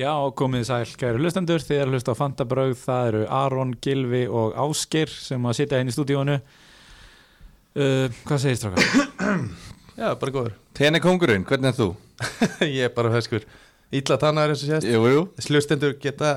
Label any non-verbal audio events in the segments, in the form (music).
Já, komið sæl, kæru hlustendur, þið eru hlust á Fantabraug, það eru Aron, Gilvi og Áskir sem að sitja inn í stúdíónu. Uh, hvað segir strákar? (clears throat) Já, bara góður. Tenni kongurinn, hvernig er þú? (laughs) Ég er bara feskur. Ítla tannar eins og sést. Jú, jú. Slustendur geta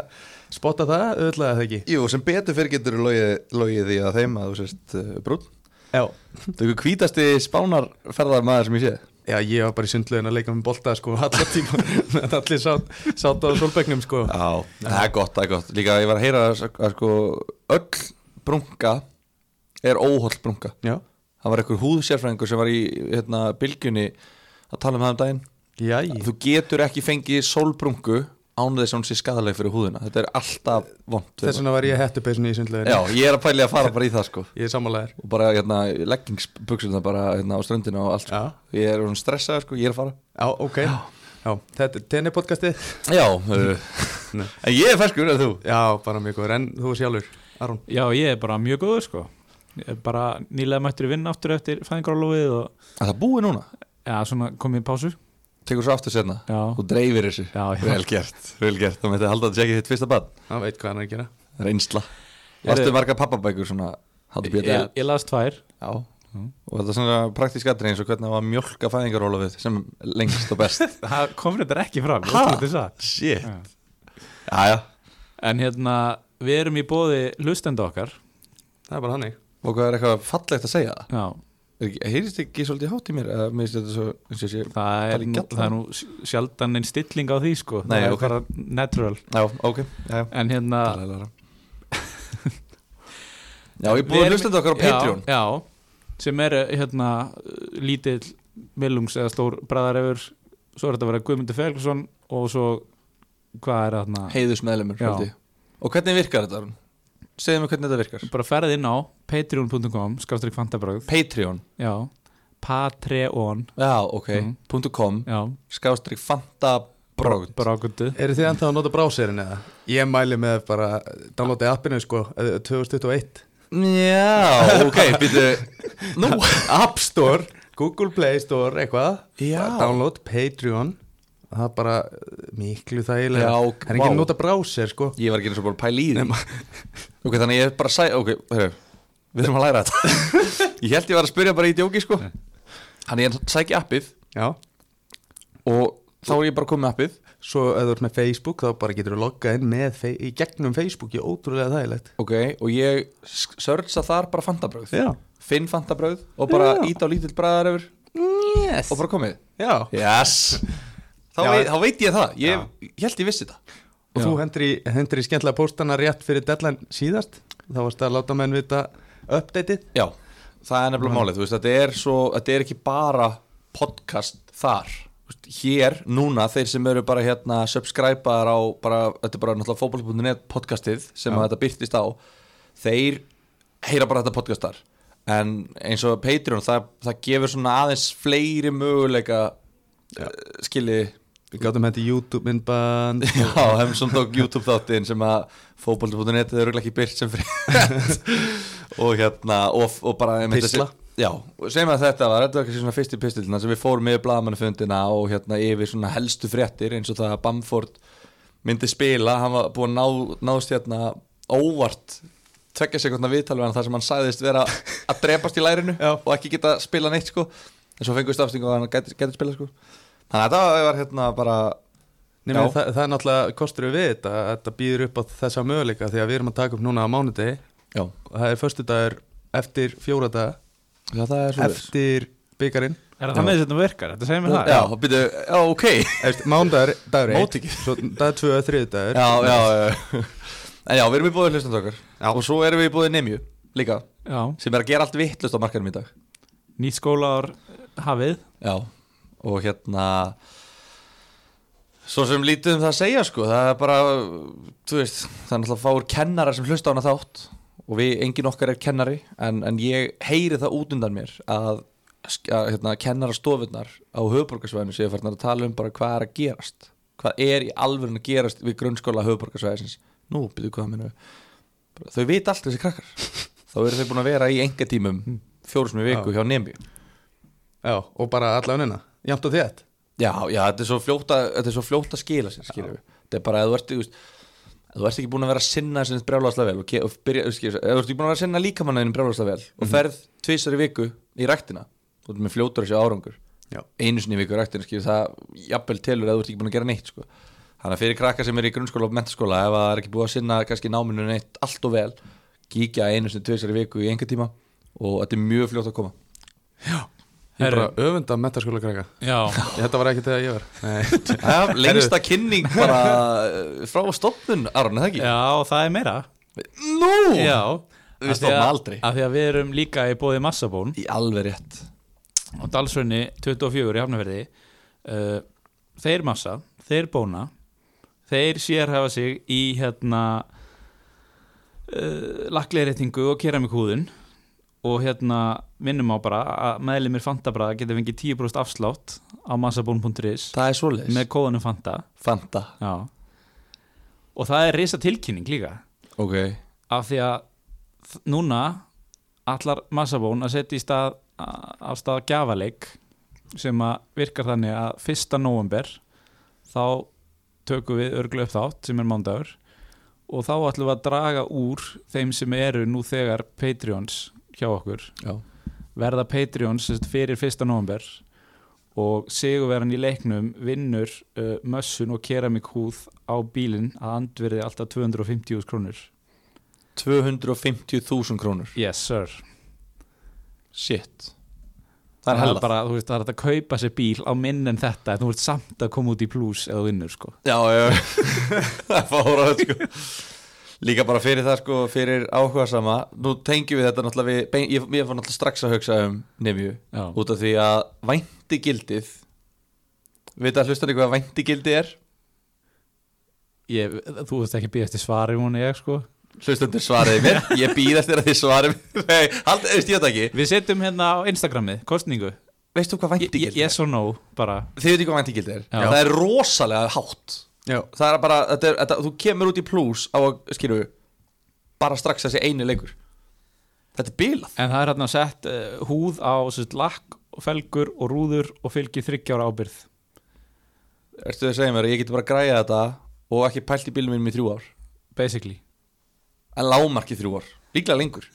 spotta það, auðvitað eða ekki? Jú, sem betur fyrir getur logið, logið því að þeim að þú sést uh, brún Já. Það er ykkur hvítasti spánarferðar maður sem ég sé Já, ég var bara í sundlegin að leika með bolta sko (laughs) allar tíma. Með allir sátt, sátt á solbegnum sko. Já, það er gott, það er gott. Líka ég var að heyra að, sko öll brunga er óholl brunga Já. Það var einhver húðsérfræðingur sem var í hérna, bylgjunni að tala um það um daginn. Jæ. Þú getur ekki fengið sólbrungu án þess að hún sé skadaleg fyrir húðina Þetta er alltaf vond Þess vegna var ég hettupeysun í sundlegin Já, ég er að pæli að fara bara í það sko Ég er sammálaðir og bara hérna, leggingsbuxurna bara hérna, á ströndinu og allt sko. Já. ég er svona stressað, sko, ég er að fara Já, ok Já, þetta er tenni podcastið já, (laughs) uh, Nei. en ég er ferskur, er þú? Já, bara mjög góður En þú sjálfur, Aron Já, ég er bara mjög góður, sko. Ég bara nýlega mættur í vinn aftur eftir fæðingarálofið og, Er það búið núna? já, svona komið í pásu. Tekur svo aftur senna Já, og dreifir þessu. Já, já. vel gert, vel gert, þá myndi að halda að þetta sé ekki þitt fyrsta bad Það veit hvað hann er að gera. Reynsla. Varstu margar pappabækur svona Ég, ég, ég las tvær. Já. Og þetta er svona praktísk aðri eins og hvernig það var mjölka fæðingarólafið sem lengst og best? (laughs) Það kom þetta ekki fram, það? Shit. Já. Jæja, En hérna, við erum í bóði hlustenda okkar. Það er bara hannig og hvað er eitthvað fallegt að segja? Það? Já, Heyrist ekki svolítið hátt í mér? Eða mér finnst þetta svo eins og ég sé það er, það er nú sjaldan einn stilling á því, sko. Nei, það er ok. bara natural. Já, ok Já, En hérna... já (laughs) Já, ég búið að hlusta þetta okkar á Patreon já, já, sem er hérna lítill millungs eða stór bræðarefur svo er þetta að vera Guðmundur Felgsson og svo hvað er þarna Heiðus meðlumur Já. Og hvernig virkar þetta? Segðu mér hvernig þetta virkar bara ferð inn á patreon.com skástrík fantabröð Patreon? Já, Patreon. Já, ok. Mm. Skástrík Fanta Brogd brákundu Eru þið ennþá að nota bráserinn eða? Ég mæli með bara downloadi appinu sko eh, 2021 Já, ok, (laughs) býtu Nú. App Store, Google Play Store eitthvað. Download Patreon. Það er bara eh, miklu þægilega Já, Það er ekki að nota bráser sko. Ég var ekki eins og bara að pæla í því. Ok, þannig ég er bara að sæ Ok, hörru, við erum að læra þetta. (laughs) Ég held ég var að spyrja bara í djóki, sko. Þannig ég sæki appið. Já. Og þá er ég bara komið appið. Svo ef þú ert með Facebook þá bara getur þú loggað inn með í gegnum Facebook Ég ótrúlega þægilegt. Ok, og ég sörsa þar bara fantabröð Já. Finn fantabröð og bara Já. ít á lítill bræðar yfir. Yes. Og bara komið. Já. Yes. Þá, veit, þá veit ég það. Ég, ég held ég vissi það. Og þú hendur í, skemmtilega póstana rétt fyrir deadline síðast. Þá varst að láta menn vita updateið Já, það er nefnilega málið Þú veist, þetta er, svo, þetta er ekki bara podcast þar. Veist, Hér, núna, þeir sem eru bara hérna subscribear á bara, þetta er bara náttúrulega fótboll.net podcastið sem þetta byrtist á þeir heyra bara þetta podcast þar. En eins og Patreon, það, það gefur svona aðeins fleiri möguleika uh, skilji. Við gátum hendur YouTube myndband. (laughs) Já, hefum svona tók YouTube þáttinn sem að fótboll.net er örgulega ekki byrt sem frétt (laughs) og hérna og, og bara Pistla. Já, segjum að þetta var, þetta var kannski svona fyrsti pistilina sem við fórum yfir blagamannafundina og hérna yfir svona helstu fréttir eins og það að Bamford myndi spila, hann var búin að ná, náðst hérna óvart tvekja sekundna viðtal við hann þar sem hann sagðist vera að drepast í lærinu Já. og ekki geta spila neitt sko. En svo fengur stafsting og hann geti, geti spila sko. Þannig að þetta var hérna bara Nei, það, það er náttúrulega kostur við þetta Þetta býður upp á þessa möguleika Því að við erum að taka upp núna á mánudegi já, Og það er förstu dagur eftir fjóra daga. Já það er svo Eftir byggarinn er það þannig að þetta virkar, þetta segir mér það. Já, býtu, já, ok. Eftir Mánudagur, dagur Mót 1 ekki. Svo dag 2, þriðu dagur. Já, já, já. En já, við erum í búið hlustum okkar. Já. Og svo erum við í búið Nemju líka já, Sem er að gera allt vittlust á markanum í dag. Nýtt skólaár hafið. Já, og hérna Svo sem lítið um það að segja sko Það er bara, þú veist Það er náttúrulega fáur kennarar sem hlusta á hana þátt Og við, engin okkar er kennari En, en ég heyri það út undan mér Að, að hérna, kennarastofunar Á höfuborgarsvæðinu séu færnar að tala um bara hvað er að gerast. Hvað er í alvörun að gerast Við grunnskóla höfuborgarsvæðisins Nú, byrju hvað minnu Þau veit allt þessi krakkar. Þá eru þau búin að vera í enga tímum í viku hjá Nemi. Já, og bara alla unnina Jamt og þétt. Já, já, þetta er svo fljótt að, þetta er svo fljótt að skila sér, skiljum við. þetta er bara að þú ert, þú veist, þú ert ekki búin að vera að sinna þessu brjálagslega vel og, ke- og byrja, þú veist, þú ert ekki búin að vera að sinna líkamannaðinu brjálagslega vel og ferð tvisar í viku í ræktina. Þú ert með fljótur þessu árangur. Já. einu sinni í viku í ræktina, skilur það jafnvel telur að þú ert ekki búin að gera neitt sko. þannig að fyrir krakka sem er í grunnskóla og mentaskóla ef það er ekki búið að sinna kannski náminu neitt allt og vel, kíkja einu sinni tvisar í viku í einhver tíma og þetta er mjög fljótt að koma Ég er bara öfunda metaskóla krakka Já, (laughs) Þetta var ekki þegar ég var. Lengsta kynning bara eh, frá stofnun, Aron, er það ekki? já það er meira. Nú! Já. Við Af að- aldrei. Af því að við erum líka í bóði massabón. Í alveg rétt. Og Dalsrönni 24 í Hafnarferði uh, Þeir massa, þeir bóna Þeir sérhafa sig í hérna uh, lakleirreitingu og keramikúðun og hérna minnum á bara að meðlumir Fantabræða geta fengið 10% afslátt á massabón.is Það er svoleiðis. með kóðanum Fanta. Fanta. Já. og það er risa tilkynning líka. Ok. Af því að núna allar massabón að setja í stað á stað gjafaleik sem að virkar þannig að fyrsta november þá tökum við örglu upp þátt sem er mándagur og þá ætlum við að draga úr þeim sem eru nú þegar Patreons hjá okkur Já. verða Patreons fyrir fyrsta november og sigurverðan í leiknum vinnur uh, mössun og keramikúð á bílinn að andverði alltaf 250.000 krónur. 250.000 krónur? Yes sir. Shit. Það er hella. bara, þú veist, það er að kaupa sér bíl á minn en þetta, en þú ert samt að koma út í plus eða vinnur, sko. Já, já (laughs) Það er fára sko (laughs) Líka bara fyrir það sko, fyrir áhuga sama Nú tengjum við þetta náttúrulega við, ég, ég fór náttúrulega strax að hugsa um nefju. Út af því að vænti gildið Veit að hlustan eitthvað að vænti gildið er? Ég, þú veist ekki býðast í svari hún ég, sko. Hlustandur svariði mér (laughs) Ég býðast þér að þið svarið mér (laughs) Nei, hald, veist ég þetta ekki Við setjum hérna á Instagramið, kostningu. Veistu hvað vænti gildið er? Yes or no, bara. Þið veit ekki hvað vænti gildið er? Já. Það er rosalega hátt Já, Það er bara, þetta er, þetta, þú kemur út í plus á að, skilju bara strax þessi eini leikur. Þetta er bilað. En það er hérna sett uh, húð á sérst, lakk og felgur og rúður og fylgir þryggjára ábyrð. Ertu að segja mér að ég geti bara græða þetta og ekki pælt í bílum mínum í þrjú ár? Basically. en lámarki þrjú ár, líklega lengur.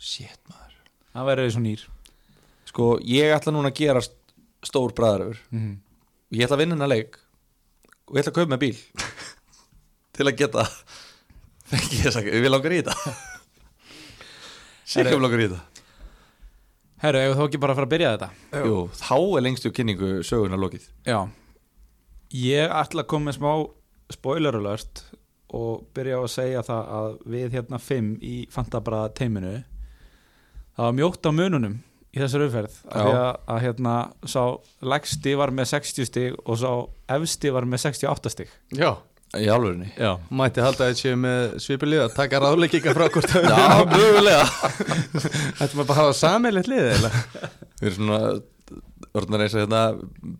Shit maður. Það verður svo nýr. Sko, ég ætla núna að gera st- stór bræðaröfur Mm og ég ætla að vinna hennar leik og ég ætla að kaupa með bíl. (laughs) Til að geta fengi ég að við langar í þetta. Sikkum langar í þetta. Herru, ef þá ekki bara að fara að byrja þetta. Jú, þá er lengstu kynningu söguna lokið. Já. Ég ætla að koma með smá spoiler alert og byrja á að segja það að við hérna fimm í Fantabra teiminu það var mjótt á mununum í þessar umferð af Já. því að, að hérna sá legsti var með 60 stig og sá efsti var með 68 stig. Já. Í Já, Mætti halda að þetta séu með svipulið að taka ráðleikinga frá hvort (laughs) að Já, mögulega. (laughs) Þetta maður bara að hafa sammeilegt lið eða Við erum svona orðnar eins og hérna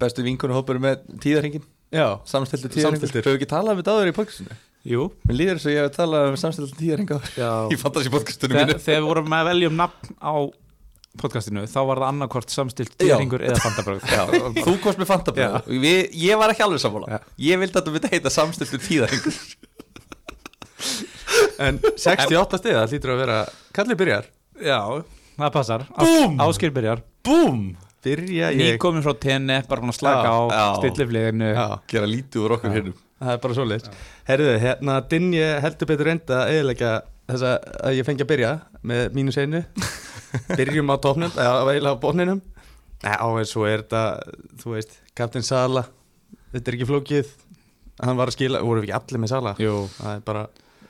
bestu vinkonu hópur með tíðarhingin Já, samstiltu tíðarhingin. Höfum við ekki talað um þetta áður í podcastinu? jú. Mér líður þess að ég hef talað um samstiltu tíðarhinga Já. í fantasy podcastinu Þegar, mínu. þegar við vorum að velja um nafn á podcastinu þá var það annarkvort samstilt dýringur eða fantabröð þú komst með fantabröð Ég var ekki alveg sammála. Já. Ég vildi að þú myndi heita samstiltu tíðarhingur en 68 stið, það hlýtur að vera Kallið byrjar. Já, það passar. Búm! Áskir byrjar. Búm! Byrja Ný ég. komin frá tenni, bara að slaka á Já, Gera lítið úr okkur hinnum það er bara svoleiðis. Herðu, hérna Dinje heldur betur að eðilega þess að ég fengi að byrja með mínus einu (laughs) Byrjum á topnum, eða eiginlega á botninum. Nei, á en svo er þetta, þú veist, Captain Sala Þetta er ekki flókið. Hann var að skila, voru við ekki allir með Sala? Jú. Það er bara,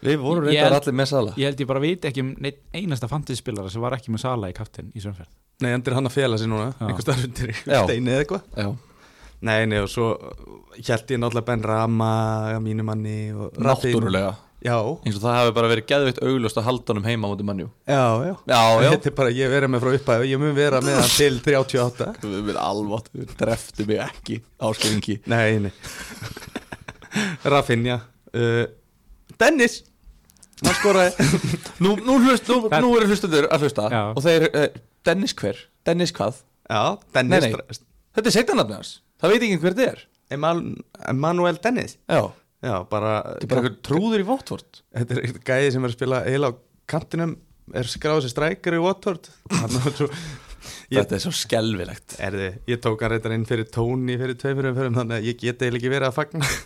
Við vorum reyndar allir með sala. Ég held ég bara veit ekki um neitt einasta fantasyspilara sem var ekki með Sala í kaftin í svönferð nei, endur hann að fela sig núna einhver starf undir (laughs) Já. steini eða eitthvað. Já, Nei, nei, og svo held ég náttúrulega Ben Rama mínu manni og Raffin. náttúrulega Já, eins og það hafi bara verið geðveitt augljóst að halda honum heima mútið mannjú já, já. Já, (laughs) já. Þetta er bara, ég verið með frá upphæðu, ég mun vera með hann til 38 (laughs) Við við alvott, við dreftu mig ekki áskeringi Nei, nei. Rafinha uh, Dennis. Hann skoraði. (laughs) Nú, nú, hlust, nú, nú eru hlustendur að hlusta Já. og þeir, uh, Dennis hver? Dennis hvað? Já, Dennis Nei, nei. Þetta er seitanarni hans, það veit ekki hver þetta er. Emal Emanuel Dennis. Já, Já, bara, bara trúður í Votvort Þetta er gæði sem er að spila eiginlega á kantinum er skráð sem strækjar í svo Ég- Þetta er svo skelvilegt Erði, ég tók hann reyndar inn fyrir tóni fyrir tveimur umförum þannig að ég geti eiginlega ekki verið að fagna. (laughs)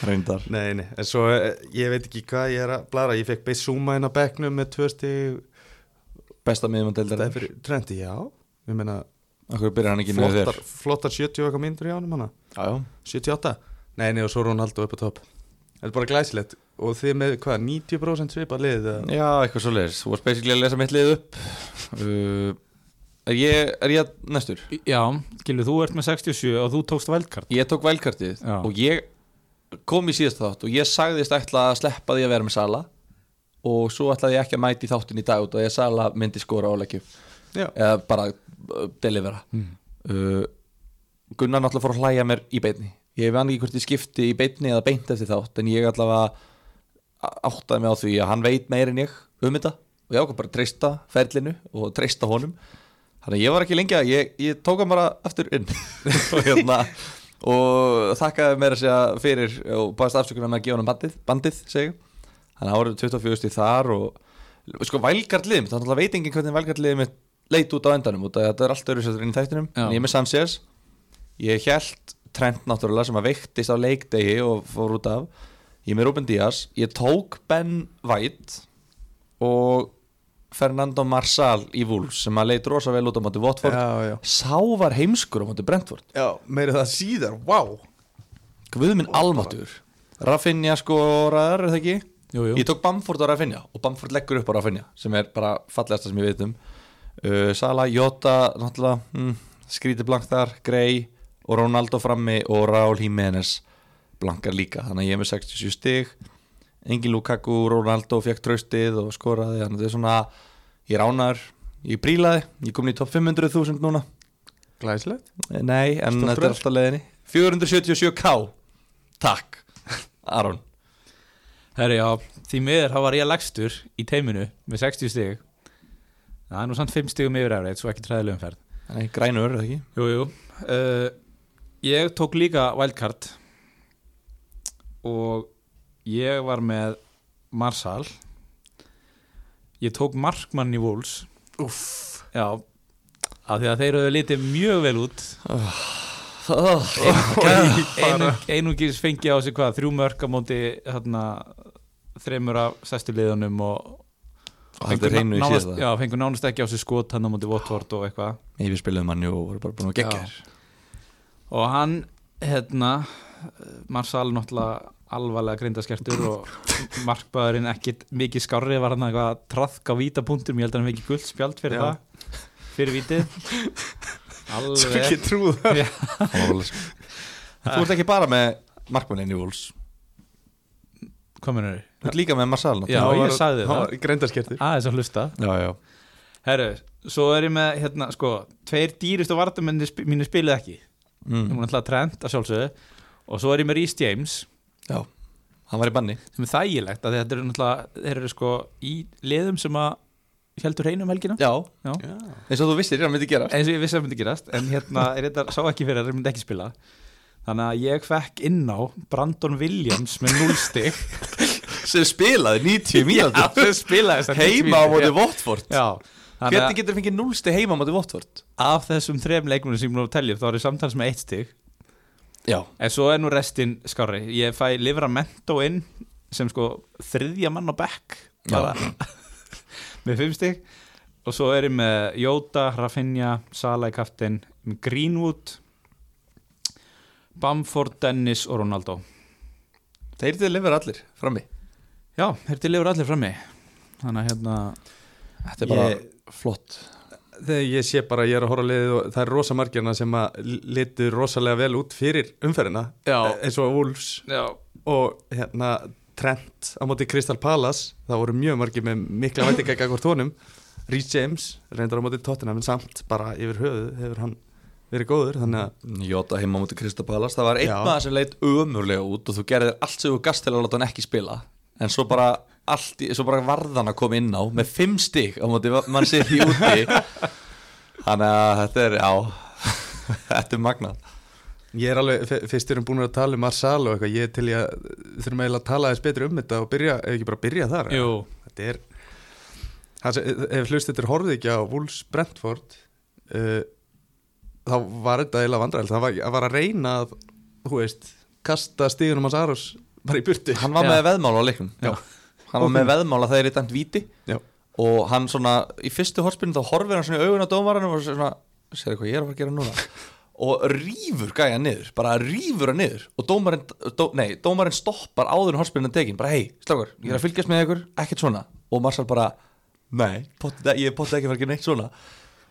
Reyndar. Nei, nei, en svo eh, ég veit ekki hvað ég er að blara. Ég fekk Beisúma inn á bekknum með tvö stig. Besta miðjum að Það deildar fyrir trendi, já. Með þér? flottar, flottar 70 og eitthvað myndur í ánum hana. Já, já. 78? Nei, nei, og svo Ronaldo upp á topp. Þetta er bara glæsilegt. Og þið með, hvað, 90% svipað lið eða? Já, eitthvað svo leiðis Þú varst basically að lesa mitt lið upp. Uh, Er ég, er ég næstur? Já, Gilvi, þú ert með 67 og þú tókst vældkart. Ég tók vælkartið Já. og ég kom í síðast þátt og ég sagðist ætla að sleppa því að vera með Sala og svo ætlaði ég ekki að mæti þáttin í dag út og ég Sala myndi skora Já, eða bara uh, delivera Mm. uh, Gunnar náttúrulega fór að hlæja mér í beinni ég veit ekki hvort ég skipti í beinni eða beint eftir þátt en ég allavega áttaði mig á því að hann veit meir en ég um þetta. Og ég ákvað bara að treysta ferlinu og treysta honum. Þannig að ég var ekki lengi að ég, ég tók hann bara aftur inn. (laughs) Og hérna og þakkaði mér að segja fyrir og bæðist afsökunar með að gefa hann bandið, bandið segi. þannig að árið 24 stíð þar og sko vælgardliðum þannig að veit enginn hvernig vælgardliðum leit út á endanum að þetta er allt öðru sér inn í þættinum. En ég er með Sanchez. Ég held Trent náttúrulega sem að veiktist á leikdegi og fór út af. Ég með Ruben Díaz. Ég tók Ben White og Fernando Marsal í Wolves sem að leit rosa vel út á móti Watford. Já, já. Sá var heimskur á móti Brentford. Já, meira það síðar, wow Guð minn almáttur Rafinha skoraðar, er það ekki? Jú, jú. Ég tók Bamford á Rafinha og Bamford leggur upp á Rafinha sem er bara fallegasta sem ég veit um. Uh, Sala, Jota, náttúrulega mm, skríti blank þar, Grey og Ronaldo frammi og Raúl Jiménez blankar líka, þannig að ég er með 67 stig. Engin Lukaku, Ronaldo fekk traustið og skoraði. Þannig að þetta er svona, ég er ánæður ég brílaði, ég kom í top 500.000 núna. Glæsilegt. Eh, Nei, en Stoltur þetta er alltaf leiðinni. 477k Takk, Aron. Herri, já, því miður var ég lagstur í teiminu með 60 stig. Það er nú samt 5 stigum yfir efrið, svo ekki træðilegum ferð. Nei, grænur, er það ekki? Jú, jú. Uh, Ég tók líka wildcard og ég var með Marsal. Ég tók Markmann í Wolves. Uff Já, af því að þeir eru litið mjög vel út. Oh, (laughs) Einu, Einungis fengi á sig hvað, þrjú mörk á móti hérna, þremur af stærstu liðunum og í nánast, fengur nánast ekki á sig skot hann á móti Watford og eitthvað. Spilaðum manni og voru bara búin að gegja Já. Og hann hérna Marsal náttúrulega alvarlega grindaskertur og markbæðurinn ekkit mikið skárri var hann eitthvað að traðka vítapunktum, ég held að hann fengi guld spjald fyrir Já. það, fyrir vítið (laughs) Svo alveg ekki trú það. Þú ert ekki bara með markmannin í Wolves hvað mennur þau? Þú ert líka með Marsal Já, ég sagði það. Greindarskertur aðeins að hlusta já, já. herru, svo er ég með hérna, sko, tveir dýrustu vardamenni sp mínu spilið ekki Mm. mun alltaf trend að sjálfsögðu. Og svo er ég með Rhys James. Já Hann var í banni. Sem er þægilegt að þetta eru náttúrulega þeir eru sko í liðum sem að heldur hreinu um helgina. Já, Já. Já. Eins og þú vissir, hann myndi gera eins og ég vissi að það myndi gerast en hérna er þetta sá ekki fyrir að það myndi ekki spila. Þannig að ég fekk inn á Brandon Williams með 0 stig. Sem spilaði 90 mínútur. Það spilaði þessar 90 Heima á móti. Watford. Já, Hvernig að getur fengið núlsti heima móti Watford? af þessum þrem leikmunum sem ég nú telja upp þá er ég samtals með 1 stig. Já. En svo er nú restin skári ég fæ Livramento inn sem sko þriðja mann á back (laughs) með 5 stig. Og svo er ég með Jóta, Rafinha, Sala í kaftin Greenwood Bamford, Dennis og Ronaldo. Þeir til lifir allir frammi. Já, þeir til lifur allir frammi. Þannig að hérna Þetta er bara Ég- flott. Þegar ég sé bara, ég er að horfa á liðið og það er rosa margirna sem að litu rosalega vel út fyrir umferðina Já. Eh, eins og Wolves. Já, og hérna Trent á móti Crystal Palace það voru mjög margir með mikla væntinga gagvart honum. Rhys James reyndar á móti Tottenham en samt bara yfir höfuð hefur hann verið góður þannig að Jóta heima á móti Kristapalas Það var einn maður sem leit ömurlega út og þú gerðir allt sem þú gast til að láta hann ekki spila. En svo bara, allt, í- svo bara varðan að koma inn á með fimm stig á móti mann sér í úti. (laughs) Þannig að þetta er, já (laughs) þetta er magnað. Ég er alveg, fyrst erum búin að tala um Marsal og eitthvað, ég er til ég að þurfum eiginlega að tala þess betur um þetta og byrja, ef ekki bara byrja þar Jú, Þetta er ef hlust þetta er horfið ekki á Wolves Brentford uh, þá var þetta eiginlega vandræðilegt. Það var, var að reyna að, þú veist kasta stíðunum hans Aros bara í burtu. Hann var Já. með veðmála á leiknum. Já. Hann var með veðmála þegar þeir eru dæmt víti. Já. Og hann svona, í fyrstu horfspilin þá horfir hann svona í augun á dómaranum og svona, sér hvað ég er að fara að gera núna? (laughs) Og rýfur gæja niður, bara rýfur hann niður. Og dómarinn, dó, nei, dómarinn stoppar áður en horfspilin er tekin, bara hei, slákur ég er að fylgjast með ykkur, ekkert svona. Og Marsal bara, nei, pottið- ég pottið ekki að fara gera neitt svona.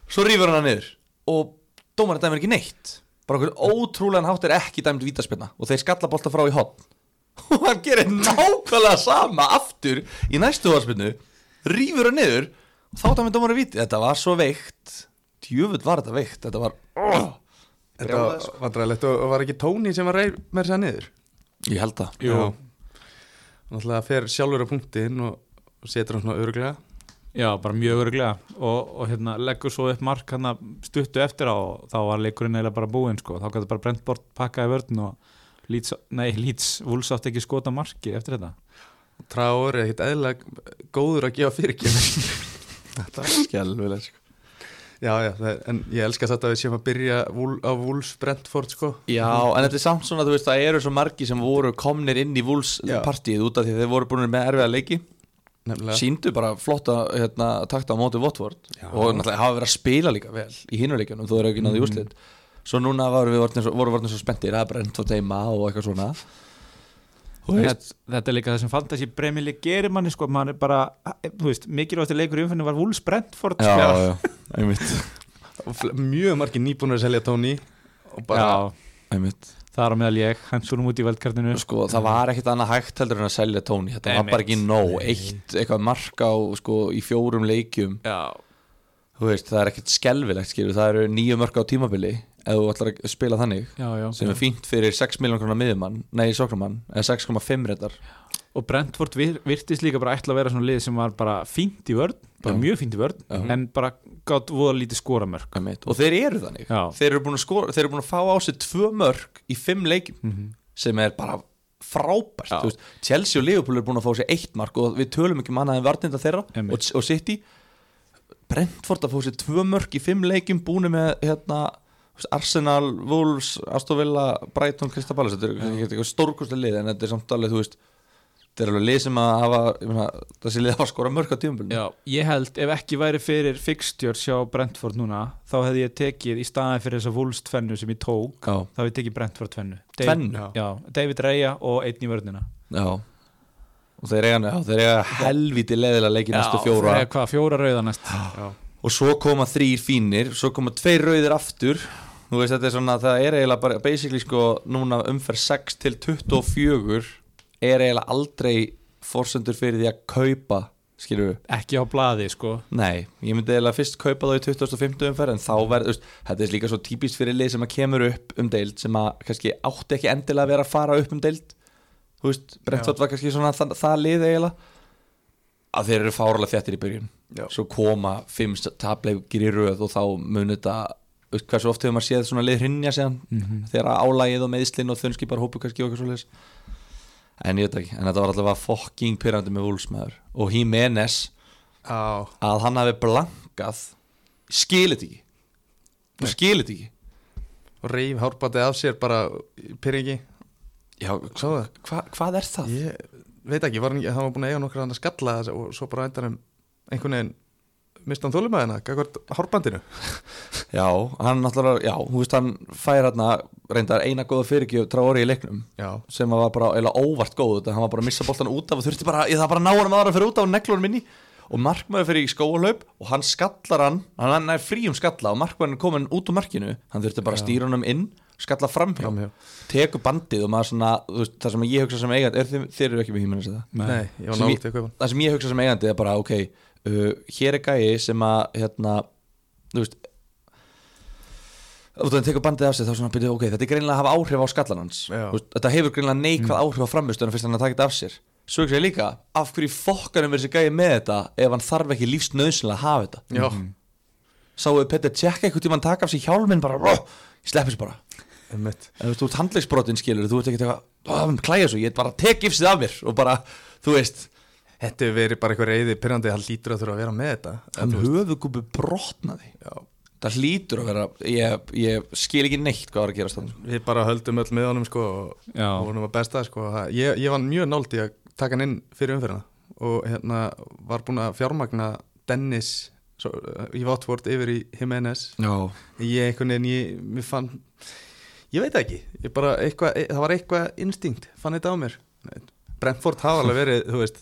Svo rýfur hann hann niður og dómarinn dæmir ekki neitt. Bara okkur ótrúlegan hátt er ekki dæmt vítaspilna og þeir skalla bolta frá í hotn og hann gerir nákvæmlega sama aftur í næstu horfspilnu rýfur hann niður og þá dæmir dómarinn víti, þetta var svo veikt. Djöfull var þetta veikt, þetta var oh, Þetta var vandræðilegt og, og var ekki Tóni sem var reyð með þess að niður? Ég held það. Náttúrulega fer sjálfur á punktin og, og setur hann svona öruglega Já, bara mjög örglega og, og hérna, leggur svo upp mark hann stuttu eftir á og þá var leikurinn eiginlega bara búinn sko. þá gæti bara brent bort pakkaði vörn og Leeds, nei, Leeds, Wolves átti ekki skota marki eftir þetta? Tráur er ekkert eðlilega góður að gefa fyrirkjöf (laughs) þetta var skelvileg sko. Já, já, það, er- en ég elska þetta að við séum að byrja Wol- á Wolves Brentford sko. Já, en þetta er samt svona, þú veist, það eru svo margi sem voru komnir inn í Wolves Já. partíið út af því að þeir voru búin með erfiða leiki. Nefnilega. Síndu bara flotta hérna, takta á móti Watford. Já. og náttúrulega hafa verið að spila líka vel í hinuleikjunum, þú eru ekki náðu í úrslit svo núna voru við svo, voru orðnir svo spenntir að brent og teima og eitthvað svona. Þetta, þetta er líka það sem fantasy bremili gerir manni sko, mann er bara, þú veist, mikilvægt leikur í umfenni var Wolves Brentford já, sko. já, Mjög margir nýbúnir að selja Tóni og bara já, einmitt. Það er á meðal ég hensunum út í veldkartinu. Sko, það var ekkit annað hægt heldur en að selja tóni þetta var Einmitt. bara ekki nóg, eitt eitthvað mark á, sko, í fjórum leikjum. Já, þú veist, það er ekkit skelvilegt, skilur, það eru nýju mörk á tímabili ef þú ætlar að spila þannig já, já sem er fínt fyrir 6 miljón krónar miðjumann nei, sóknumann, eða 6,5 reyndar og Brentford vir, virtist líka bara ætla að vera svona lið sem var bara fínt í vörn bara Já. mjög fínt í vörn, Já. en bara gátt voða lítið skoramörk og þeir eru þannig Já. þeir eru búin að skora, þeir eru búin að fá á sig tvö mörk í fimm leikjum mm -hmm. sem er bara frábært Já. veist, Chelsea og Liverpool eru búin að fá sér eitt mark og við tölum ekki manna en varninda þeirra og, og City Brentford að fá sér tvö mörk í fimm leikjum búin með hérna, Arsenal, Wolves, Aston Villa Brighton, Crystal Palace þetta er ekki eitthvað stórkustlega lið en þetta er samt alveg þú veist þetta er alveg lið sem að hafa meina, þessi lið hafa skora á tímabölinu Já, ég held ef ekki væri fyrir fixtures hjá Brentford núna þá hefði ég tekið í staðin fyrir þessa Wolves tvennu sem ég tók Já. þá hefði ég tekið Brentford tvennu. Tvennu? Já, David Raya og einn í vörnina. Já. Og þeir eiga, já, þeir eiga helviti leðilega leiki næstu fjóra. þeir- Hvað, fjóra rauða næst. Já, og svo koma þrýr fínir svo koma tveir rauðir aftur þú veist þetta er svona það er eiginlega bara basically sko núna umferð 6 til 24 er eiginlega aldrei forsendur fyrir því að kaupa skilur við? Ekki á blaði sko. Nei, ég myndi eiginlega fyrst kaupa þá í 2050 umferð en þá verður, þetta er líka svo típist fyrir lið sem að kemur upp um deild sem að kannski átti ekki endilega að vera að fara upp um deild. Þú veist, Brentford var kannski svona það, það lið eiginlega. Að þeir eru fáralega þjættir í byrjun. Já. svo koma fimm tapleikir í röð og þá mun þetta hversu oft hefur maður séð svona lið hrinja séðan Mhm. þegar álægið og meðslinn og þunnskipar hópu kannski og eitthvað svo en ég veit ekki, en þetta var allavega fokking pyrrandi með vúlsmaður og Jimenez Já, að hann hafi blankað skilit ekki. Skilit ekki. Og reyf hárbatið af sér bara pyrringi Já, Svo það hva, hvað er það? Ég veit ekki, var hann, hann var búin að eiga nokkur hann að skalla og svo bara endanum einhvern veginn mista hann þólumæðina, gagvart hárbandinu (laughs) Já, hann náttúrulega, já, þú veist hann fær hérna reyndar eina góða fyrirgjöf Traori í leiknum Já, sem var bara eða óvart góð þetta hann var bara að missa boltan út af og þurfti bara, það bara að ná hann aðra fyrir út af neglunum minni og markmaður fyrir í skóalaup og hann skallar hann, hann er frí um skalla og markmaðurinn er komin út úr markinu hann þurfti bara að stýra honum inn skalla framhjá, tekur bandið og maður svona, veist, það sem ég hugsa sem eigandi er þið, þeir eru ekki með að hann. það sem ég hugsa sem eigandi er bara ok, uh, hér er gæi sem að hérna, þú veist og þannig tekur bandið af sig þá svona byrjuð, ok, þetta er greinlega að hafa áhrif á skallan hans. Veist, þetta hefur greinlega neikvæð áhrif á framistöðuna fyrst hann að taka þetta af sér. Svo hugsa ég líka, af hverju fokkanum er þessi gæi með þetta ef hann þarf ekki lífsnöðsynlega að hafa þetta? Já, sáu Petter Tjekka einhvern tímann taka af sig hjálminn bara, "Ró, ég sleppi þessu bara. Einmitt. En þú veist, þú ert handlegsbrotin skilur Þú ert ekki eitthvað, klæja svo, ég er bara að tek gifsið af mér. Og bara, þú veist Þetta hefur verið bara eitthvað reyði pyrrandi hann lítur að þurfa að vera með þetta. Hann höfugúbu brotnaði. Já. Það hlýtur að vera, ég, ég skil ekki neitt hvað var að gera stann Við bara höldum öll með honum sko og honum var besta sko. Það- ég, ég var mjög nált í að taka hann inn fyrir umferðina og hérna var búin að fjármagna Dennis svo, í Watford yfir í Jimenez Já, ég einhvern veginn, ég, mér fann ég veit það ekki, ég bara eitthvað, e, það var eitthvað instinkt, fann þetta á mér. Brentford hafa alveg verið, þú veist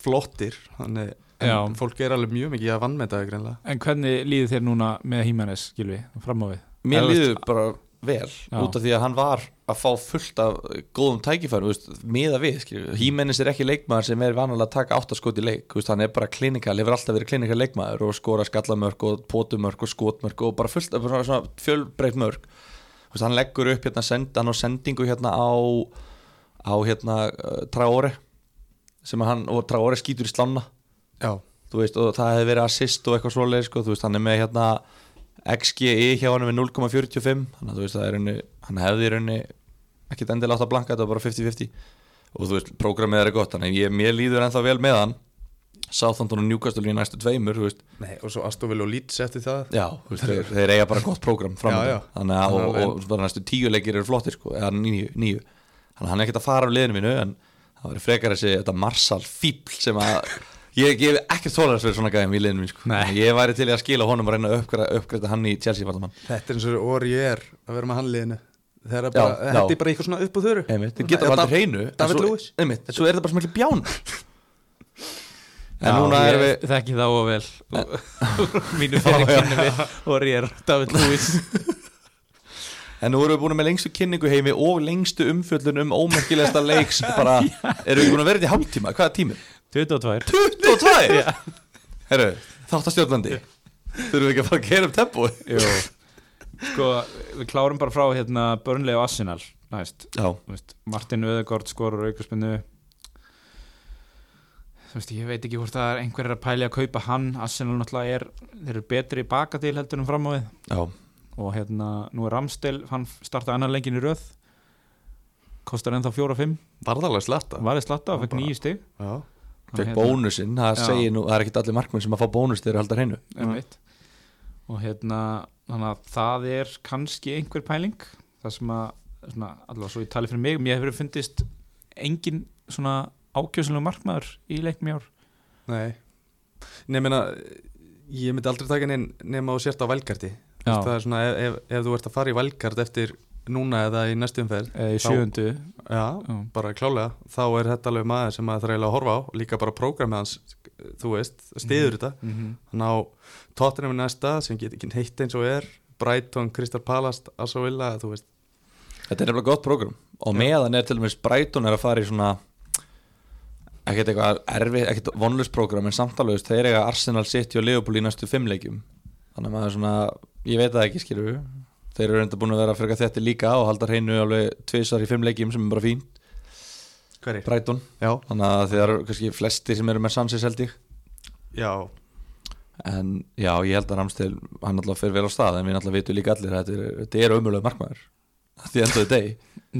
flottir, þannig en fólk er alveg mjög mikið að vann með þetta greinlega. en hvernig líður þér núna með Hímanes, Gilvi, fram á við? mér líður bara vel Já. út af því að hann var að fá fullt af góðum tækifærum, þú veist, miða við. Hímennis er ekki leikmaður sem er vanalega að taka áttaskot í leik, þú veist, hann er bara klinikal hefur alltaf verið klinikal leikmaður og skora skallamörk og pótumörk og skotmörk og bara fullt af svona, svona fjölbreytt mörk þú veist, hann leggur upp hérna send, hann á sendingu hérna á á hérna uh, Traore sem hann, og Traore skýtur í slána. Já, þú veist, og það hefði verið assist og eitthvað svoleið, sko, þú veist, hann er með hérna XGI hjá hann með 0,45 þannig að þú veist, það er henni hann hefði í rauninni ekkit endilega átt að blanka þetta var bara 50-50 og þú veist, prógramið er gott, þannig að ég, mér líður ennþá vel með hann. Southampton og Newcastle í næstu tveimur, nei, og svo Astovil og Leeds eftir það. Já, veist, þeir, þeir eiga bara gott prógram fram Já, já. þannig að, og, og, bara næstu tíu leikir eru flottir, sko, eða nýju, nýju þannig að hann er ekkert að fara á liðinu mínu en það verður frekar þessi, þetta Marsal fíbl sem að ég hef ekkert þólaðast fyrir svona gæðum í liðinu mínu, sko. Ég væri til að skila honum og reyna að uppgræta, hann í Chelsea vartamann Þetta er eins og orði ég er að vera með handliðinu Þegar Já, bara, já. þetta er bara eitthvað svona upp á þöru geta Já, aldrei hreinu en David Lewis. einmitt, en svo er þetta bara ekki bján en Já, núna ég við þekki það og vel. (laughs) Mínu fyrir kynni við og ég er David Lewis (laughs) En nú erum við búin með lengstu kynningu heimi og lengstu umfjöllun um ómerkilegasta leiks bara, (laughs) erum við búin að vera þetta í hálftíma? Hvað er tíminn? 22 22? Herru, þáttastjórnandi Þurfum við ekki að fara að gera upp tempo? Jú. Sko, við klárum bara frá hérna Burnley og Arsenal næst. Veist, Martin Öðegård skorur aukarspunnu Þú veist, ég veit ekki hvort það er einhver er að pæli að kaupa hann. Arsenal náttúrulega er, þeir eru betri baka til heldur en fram á við. Já, og hérna, nú er Ramstel, hann startaði annar lengin í röð. Kostar ennþá 4-5 Varðalega slatta? Varði slatta og fekk nýju stig. Já, fekk bónusinn. Það segir nú, það er ekkit allir markmenn sem að fá bónus þegar haldar hreinu. Einmitt. og hérna þannig að það er kannski einhver pæling. Það sem að svona, allavega svo ég tali fyrir mig, mér hefur fundist engin svona ákjöfslega markmaður í leikmi ár. Nei. Nei, ég meina, ég myndi aldrei taka inn nema þú sért á valgarti Já. Það er svona, ef, ef, ef þú ert að fara í valgard eftir núna eða í næstu umferð eða í Þá- sjöundu. Já, Já. bara klálega. Þá er þetta alveg maður sem maður þarf eiginlega að horfa á Líka bara prógramið hans, þú veist, stiður þetta. mm -hmm. Þannig á Tottenham er næsta sem getur ekki heitt eins og er Brighton, Crystal Palace, Asa Villa þú veist, Þetta er nefnilega gott prógram. Og meðan er til dæmis Brighton er að fara í svona ekkert eitthvað erfið, ekkert vonlust prógram en samtalust, þeir eiga Arsenal City og Liverpool í næstu fimm leikjum. Þannig að maður svona, ég veit það ekki skilur við þeir eru reynda búin að vera að freka þetta líka og halda hreinu alveg tvisar í fimm leikjum sem er bara fín, hverri? Brighton. Já, þannig að þeir eru kannski flestir sem eru með held ég. Já, en já, ég held að Ramstil hann alltaf fyrir vel á stað en við alltaf vitum líka allir að þetta er, þetta er ömulega markmaður. Því endaði deg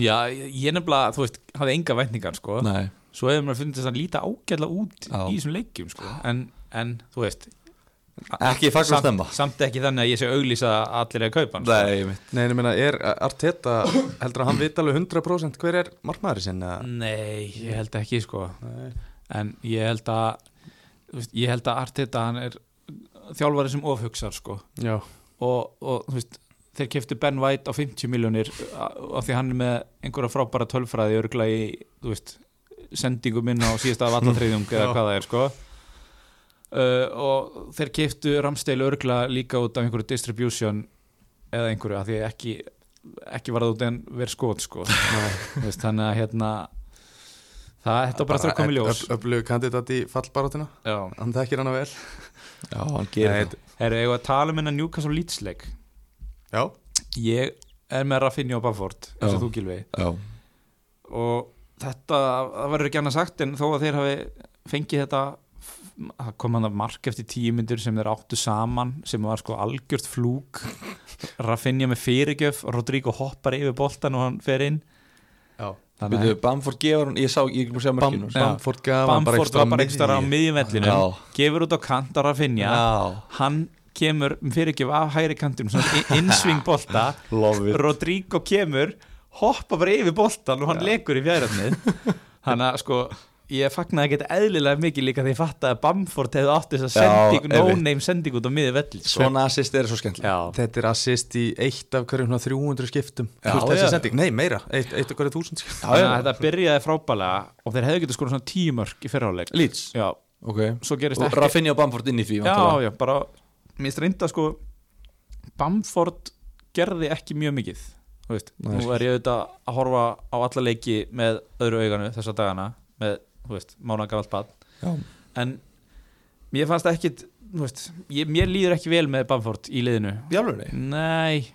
Já, ég nefnilega, þú veist, hafði enga vætningar sko. Nei, svo hefur maður fundist að líta ágætlega út Já. í þessum leikjum sko. en, en, þú veist ekki fagn að stemma samt, samt ekki þannig að ég sé auglýsa að allir að kaupa sko. Nei, Nei, ég meina, er Arteta heldur að hann vita alveg 100% hver er markmaður sinni? eða? Nei, ég held ekki sko Nei. en ég held að þú veist, ég held að Arteta hann er þjálfari sem ofhugsar sko Já, og, og þú veist þeir keftu Ben White á 50 miljónir af því hann er með einhverja frábæra tölfræði örgla í, þú veist sendingum inn á síðasta (laughs) vallatriðjung eða hvað það er sko uh, og þeir keftu Ramsteil örgla líka út af einhverju distribution eða einhverju, af því ekki ekki var það út en verið skot sko. Þannig að hérna það, þetta bara þarf að koma í ljós. Öflugur kandidat í fallbarátina Já, Hann þekkir hana vel. Já, hann gerir það. eigum við að tala um hennar Newcastle Leeds leik? Já, Ég er með Rafinha og Bamford eins og þú Gilvi Já, og þetta, það verður ekki annað sagt en þó að þeir hafi fengið þetta það kom hann að mark eftir tíu myndur sem þeir áttu saman sem var sko algjört flúk. (laughs) Rafinha með fyrirgjöf Rodrigo hoppar yfir boltan og hann fer inn. Já. þannig Byrju, Bamford gefur hann, ég sá, ég er ekki búin að segja mörkinu Já. Bamford gaf hann ekstra bara ekki starf á miðju. miðjumvellinu Já. gefur út á kant á Rafinha. Já, hann kemur með fyrirgjöf af hægri kantum svona innsving bolta. (laughs) Love it. Rodrigo kemur hoppa bara yfir boltan og hann lekur í fjærafnið (laughs) þannig að sko ég fagnaði ekki eðlilega mikið líka því ég fatt að Bamford hefði átt þess að sending no-name sending út á miði velli sko. Svona assist er svo skemmtileg Já, Þetta er assist í eitt af hverjum svona 300 skiptum. Já, Þú veist þessi já. sending, nei meira, eitt, eitt af hverju þúsund þetta byrjaði frábælega og þeir hefðu getið skora svona tíu mörg í fyrrháleik Leeds, Já, ok. Svo gerist Og ekki Rafinha og Bamford inn í því Já, já, bara Mér reynda sko Bamford gerði ekki mjög mikið Þú veist, Nei, nú er ég auðvitað að horfa á alla leiki með öðru auganu þessa dagana með, mánagafalt Já. en mér fannst ekkit þú veist, ég, mér líður ekki vel með Bamford í liðinu. Nei,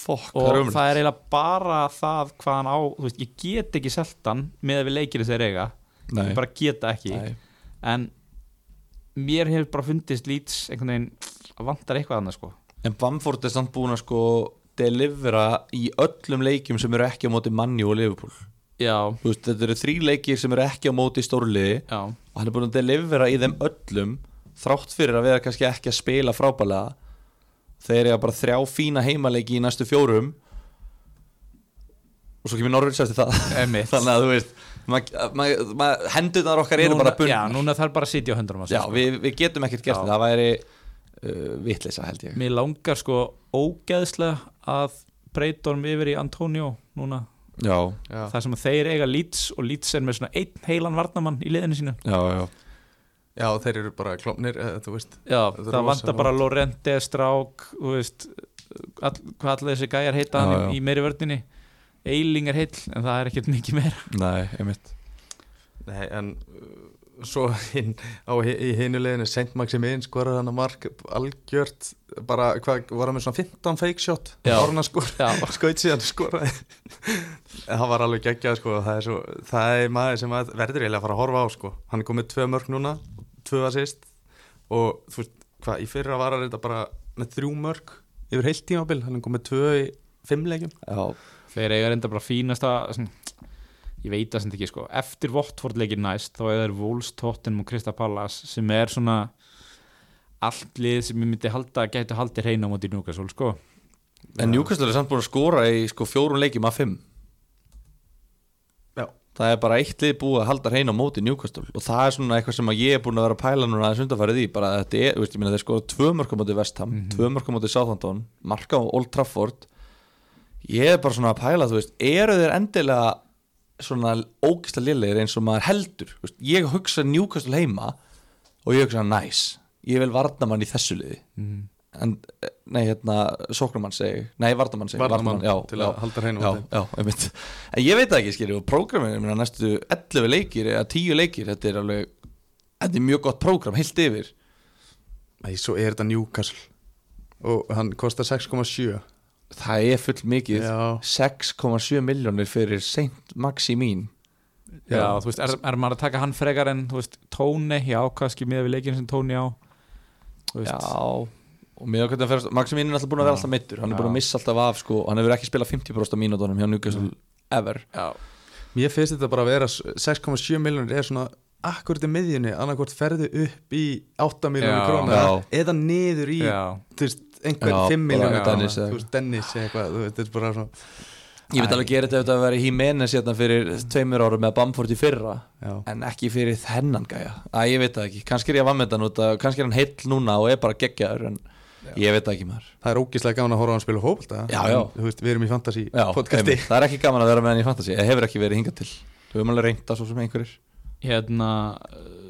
Fokk, og það er það, er eiginlega bara það hvað hann á, þú veist, ég get ekki seltan með að við leikir þess að eiga. Nei, ég bara geta ekki. Nei. En mér hefur bara fundist lýts einhvern veginn vantar eitthvað annað sko. En Bamford er samt búin að sko delivera í öllum leikjum sem eru ekki á móti manni og Liverpool veist, Þetta eru þrý leikir sem eru ekki á móti stórliði já, og hann er búin að delivera í þeim öllum þrátt fyrir að vera kannski ekki að spila frábælega þeir eru bara þrjá fína heimaleiki í næstu fjórum. Og svo kemur Norrins eftir það. (laughs) Þannig að þú veist hendurnar okkar eru bara bundnar. Já, núna þarf bara að sitja á sér, Já, sko. við, við getum ekkert gert það. Það væri uh, vitleysa held ég. Mér langar sko ógeðslega að breyta honum yfir í Antonio núna Já, Já, Það sem að þeir eiga Leeds og Leeds er með svona einn heilan varnamann í liðinu sínu. Já, já. Já þeir eru bara klopnir, þú veist það vantar bara Lorente, Strák þú veist, all, hvað allir þessi gæjar heita Já, hann já. í, meiri vördinni? Eiling er heill, en það er ekkert mikið meira. Nei, einmitt. Nei, en svo hinn, á, í hinuleginu Saint Maximin skoraði hann að mark algjört, bara, hvað, var hann með svona 15 fake shot, að skora Já, (laughs) skaut síðan skoraði. Það var alveg geggjað sko það er, svo, það er maður sem að verður eiginlega að fara að horfa á sko. Hann er komið tvö mörg núna tvö assist og þú veist hvað í fyrra var hann þetta bara með þrjú mörg yfir heilt tímabil hann er komið tvö í fimm leikjum. Já, þeir eiga reynda bara fínasta svona, ég veit það sem ekki sko. Eftir Votford leikir næst þá er Wolves, Tottenham og Krista Pallas sem er svona allt lið sem ég myndi halda gæti haldið hreina á móti Newcastle sko. En Newcastle er samt búin að skora í sko fjórun leikjum af fimm. Já. Það er bara eitt lið búið að halda hrein á móti Newcastle og það er svona eitthvað sem að ég er búin að vera að pæla núna aðeins undarfærið í bara að þetta er, þú veist, ég meina þeir skora tvö mörgum móti Vestham, Mhm. tvö mörgum móti Southampton marka á Old Trafford. Ég er bara svona að pæla, þú veist eru þeir endilega svona ógisla liðlegir eins og maður heldur veist, ég hugsa Newcastle heima og ég hugsa næs, ég vil varna mann í þessu liði. Mm. en, eh, nei, hérna, sóknumann segi nei, vardamann segi, Varnarmann já, til já, að halda hreinu já, já, einmitt. En ég veit það ekki, skilju, og prógramið ég meina, næstu 11 leikir, eða 10 leikir þetta er alveg, þetta er mjög gott prógram heilt yfir, Nei, svo er þetta Newcastle og hann kostar 6,7 það er full mikið. Já. 6,7 miljónir fyrir Saint Maximin. Já, þú veist, er, er maður að taka hann frekar en þú veist, Tóni, já, kannski með við leikinu sem Tóni á. Þú veist, já, og með okkur það fyrir Maximin er alltaf búin að vera Já. alltaf meittur hann er Já. búin að missa alltaf af, sko, hann hefur ekki spilað 50% af mínútonum hjá Newcastle ever. Já, Mér finnst þetta bara að vera 6,7 miljonir er svona akkurat í miðjunni annarkvort ferðu upp í 8 miljonir Já. krónar Já. eða niður í já, þú veist, einhver Já, 5 bara miljonir Dennis eða- þú veist, Dennis eða eitthvað þú þetta er bara svona ég veit alveg gera þetta ef þetta væri Jimenez hérna fyrir tveimur árum með Bamford í fyrra já. en ekki fyrir þennan gæja. Að ég veit það ekki, kannski er ég að vannmeta út að kannski er hann heill núna og er bara geggjaður en ég veit það ekki maður. Það er ógíslega gaman að horfa á hann Já, já. þú veist, við erum í fantasy Já, podcasti. einmitt. það er ekki gaman að vera með hann í fantasy. Það hefur ekki verið hingað til. Við höfum alveg reynda svo sem einhverjir. Hérna uh,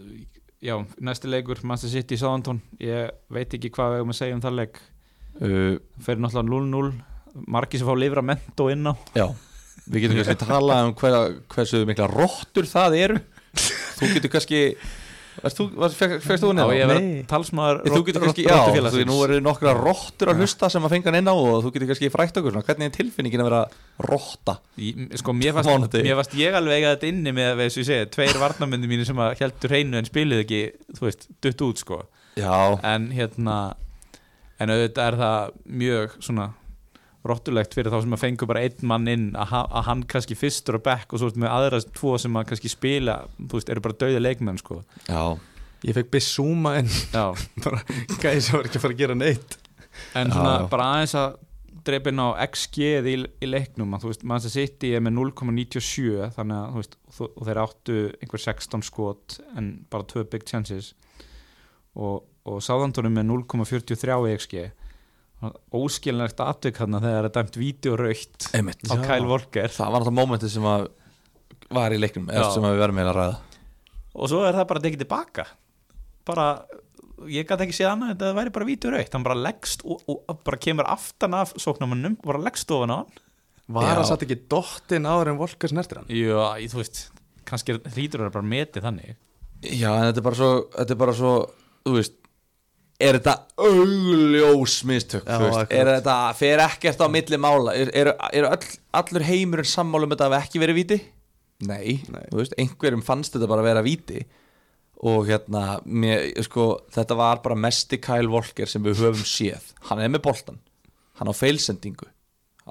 já, næsti leikur, Manchester City Southampton, ég veit ekki hvað við höfum að segja um það leik uh, fyrir náttúrulega 0-0 margir sem fá livra mentó inn á. Já, við getum kannski tala um hver, hversu mikla róttur það eru. Þú getur kannski þú, Fegst þú Já, henni ég var talsmaður Þú getur kannski, já, þú, nú eru nokkra rottur að hlusta sem að fenga hann inn á og þú getur kannski frækt okkur svona, hvernig er tilfinningin að vera rotta? Í- Sko, mér fannst, Mánudegi. mér fannst ég alveg eiga þetta inni með, veist, ég segi, tveir varnamöndi mínu sem að heldur hreinu en spiluðu ekki, þú veist, dutt út, sko. Já, en hérna en auðvitað er það mjög svona rottulegt fyrir þá sem að fengu bara einn mann inn að, að hann kannski fyrstur á bekk og svo með aðra tvo sem að kannski spila þú veist, eru bara dauði leikmenn sko. Já. Ég fekk Bissúma en já, (laughs) bara gæði sem var ekki að fara að gera neitt. En Já, svona já. bara aðeins að drepa inn á XG í, í leiknum að þú veist, mann sem sitt í er með 0,97 þannig að þú veist, og, þú- og þeir áttu einhver 16 skot en bara tvö big chances. Og, og sáðandunum með 0,43 í XG óskilinlegt atvik hann þegar það er dæmt vídeoraukt á Já. Kyle Walker Það var náttúrulega mómentið sem að var í leiknum, Já. eða sem að við verðum með að ræða og svo er það bara tekið tilbaka bara, ég gæti ekki séð annað en það væri bara vídeoraukt, hann bara leggst og, og, og bara kemur aftan af sóknarmannum og bara leggst ofan á hann Var Já. hann satt ekki dottinn áður en Volker snertir hann? Já, ég, þú veist, kannski hlýtur það bara metið þannig Já, en þetta er bara svo, þetta er bara svo þú veist er þetta augljós mistök Já, er þetta, fer ekkert á milli mála? Er, er, er all, allur heimurinn sammála um þetta hafi ekki verið víti? Nei, Nei. veist, einhverjum fannst þetta bara að vera víti. Og hérna mér, sko, þetta var bara mesti Kyle Walker sem við höfum séð. Hann er með boltan, hann á feilsendingu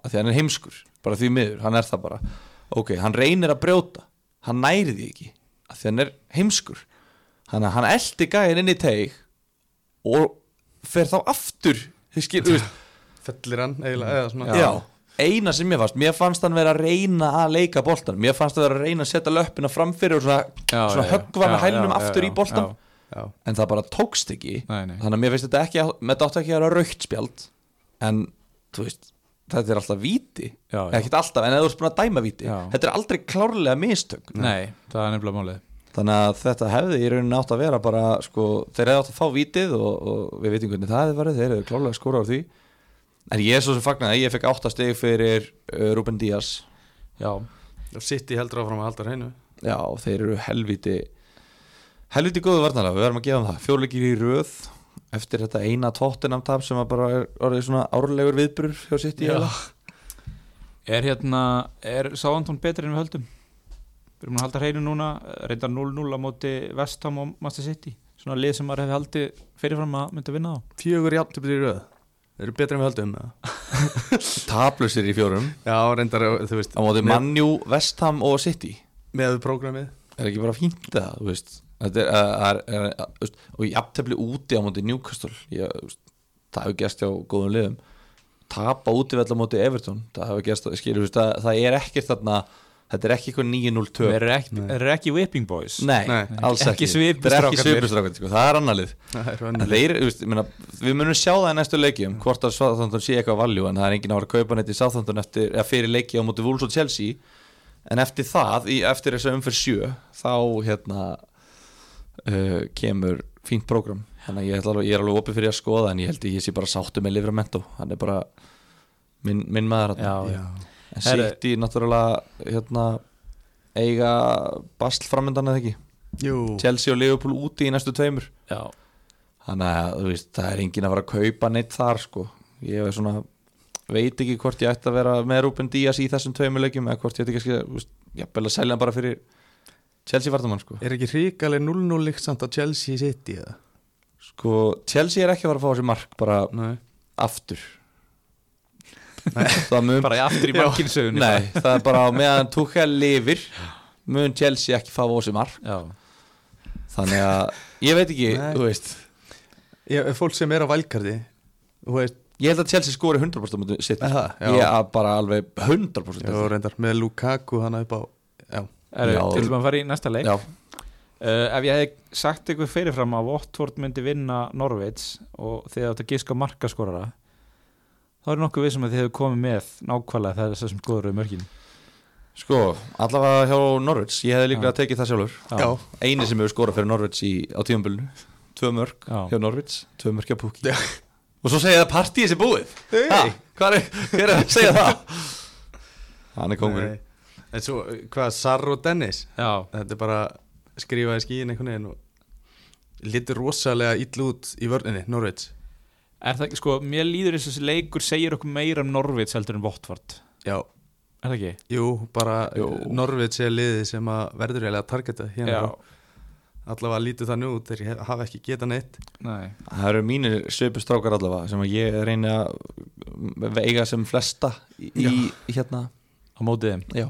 því hann er heimskur. Bara því miður, hann er það bara. Ok, hann reynir að brjóta, hann næri því ekki. Því hann er heimskur. Hann, hann eldi gæðin inn í teig og fer þá aftur Fellir hann eiginlega eða svona já. eina sem mér fannst, mér fannst hann vera að reyna að leika boltan, mér fannst hann vera að reyna að setja löppina framfyrir og svona, Já, svona já, höggva með já, hælunum já, aftur já, í boltan já. já. en það bara tókst ekki Nei, nei. þannig að mér finnst þetta ekki með þetta átti ekki að vera raukt spjald en þú veist þetta er alltaf víti, Já, já. ekkert alltaf en eða þú ert búin að dæma víti, Já. þetta er aldrei klárlega mistök Nei, það er nefnilega málið þannig að þetta hefði í rauninni átt að vera bara sko, þeir hefði átt að fá vítið og, og við veitum hvernig það hefði verið, þeir hefði klárlega skóra á því. En ég er svo sem fagnaði, ég fekk áttasteg fyrir uh, Ruben Díaz. Já, Og City heldur áfram að halda hreinu. Já, þeir eru helviti helviti góðu varnarlega, við verðum að gefa þeim það. Fjórleikir í röð eftir þetta eina tóttinam tap sem að bara er orðið svona árlegur viðbrur hjá sitt í Já. er hérna er Sáantón betri en við höldum Við erum að halda hreinu núna reyndar 0-0 á móti Vestham og Master City. Svona lið sem maður hefði haldið fyrirfram að myndi að vinna á Fjögur játtöfnir í röð. Þeir eru betri en við höldum eða? (laughs) taplusir í fjórum. Já, reyndar, þú veist á móti Manju, Vestham og City. Með prógramið. Er ekki bara fínt það, þú veist? Þetta er, er, er, er, veist, og ég aftefli úti á móti Newcastle ég, það hefur gæst hjá góðum liðum. Tapa úti vel á móti Everton það hefur gæst, skilur, þú veist, það, það er ekkert þarna, þetta er ekki eitthvað 9-0 Þeir eru ekki, eru ekki whipping boys. Nei, Nei. alls Ekki ekki, er svipustrákarnir sko, það er annar lið Það er En önnur. þeir, þú veist, ég meina, við munum sjá það í næstu leikjum hvort að Southampton sé eitthvað valjú en það er enginn að fara að kaupa neitt í Southampton eftir, eða fyrir leiki á móti Wolves og Chelsea. En eftir það, í, eftir þess að umfyrir sjö þá hérna uh, kemur fínt prógram. Þannig að ég, alveg, ég er alveg opið fyrir að skoða en ég held að ég sé bara sáttu með Livramento hann er bara minn, minn maður. Já, Já, Herru- City náttúrulega hérna eiga basl framöndan eða ekki? Jú. Chelsea og Liverpool úti í næstu tveimur. Já, Þannig að þú veist, það er enginn að fara að kaupa neitt þar sko. Ég er svona, veit ekki hvort ég ætti að vera með Ruben Díaz í þessum tveimuleikjum eða hvort ég ætti ekki að, að selja hann bara fyrir Chelsea vartamann sko. Er ekki ríkaleg 0-0 líkt samt á Chelsea City eða? Sko, Chelsea er ekki að fara að fá sér mark bara Nei. aftur. Það (laughs) mun, bara í aftur í markinsögunni nei, það er bara meðan Tuchel lifir mun Chelsea ekki fá á sér mark Já, Þannig að, ég veit ekki, Nei. þú veist. Ég, fólk sem er á valkardi Þú veist, Ég held að Chelsea skori 100% á móti sitt Er það? Já. Ég er bara alveg 100% já, reyndar með Lukaku hann upp á er, til að fara í næsta leik. Já, uh, Ef ég hef sagt ykkur fyrirfram að Watford myndi vinna Norveits og að giska á markaskorara þá er nokkuð við sem að þið hefur komið með nákvæmlega þess að sem skoður um mörkin. Sko, allavega hjá Norwich Ég hefði að tekið það sjálfur. Já. Einu sem hefur skorað fyrir Norwich í, á tíumbölinu Tvö mörg Já. hjá Norwich. Tvö mörg hjá Já. Og svo segja það partíið sem búið. Ha, Hvað er, er að segja það? Hann er kongurinn En svo, hvað, Sarr og Dennis? Já, Þetta er bara skrifaði skíin einhvern veginn og Lítur rosalega ill út í vörninni, Norvits Er það ekki, sko, mér líður þess að þessi leikur segir okkur meira um Norvits heldur en Votvart Já, Er það ekki? jú, bara Jú. Norvits er liðið sem að verður eiginlega að targeta hérna Já, allavega lítið það nú þeir hef- hafa ekki getað neitt. Nei. Það eru mínir svipustrákar allavega sem að ég reyni að veiga sem flesta í, í hérna. Á mótið þeim? Já,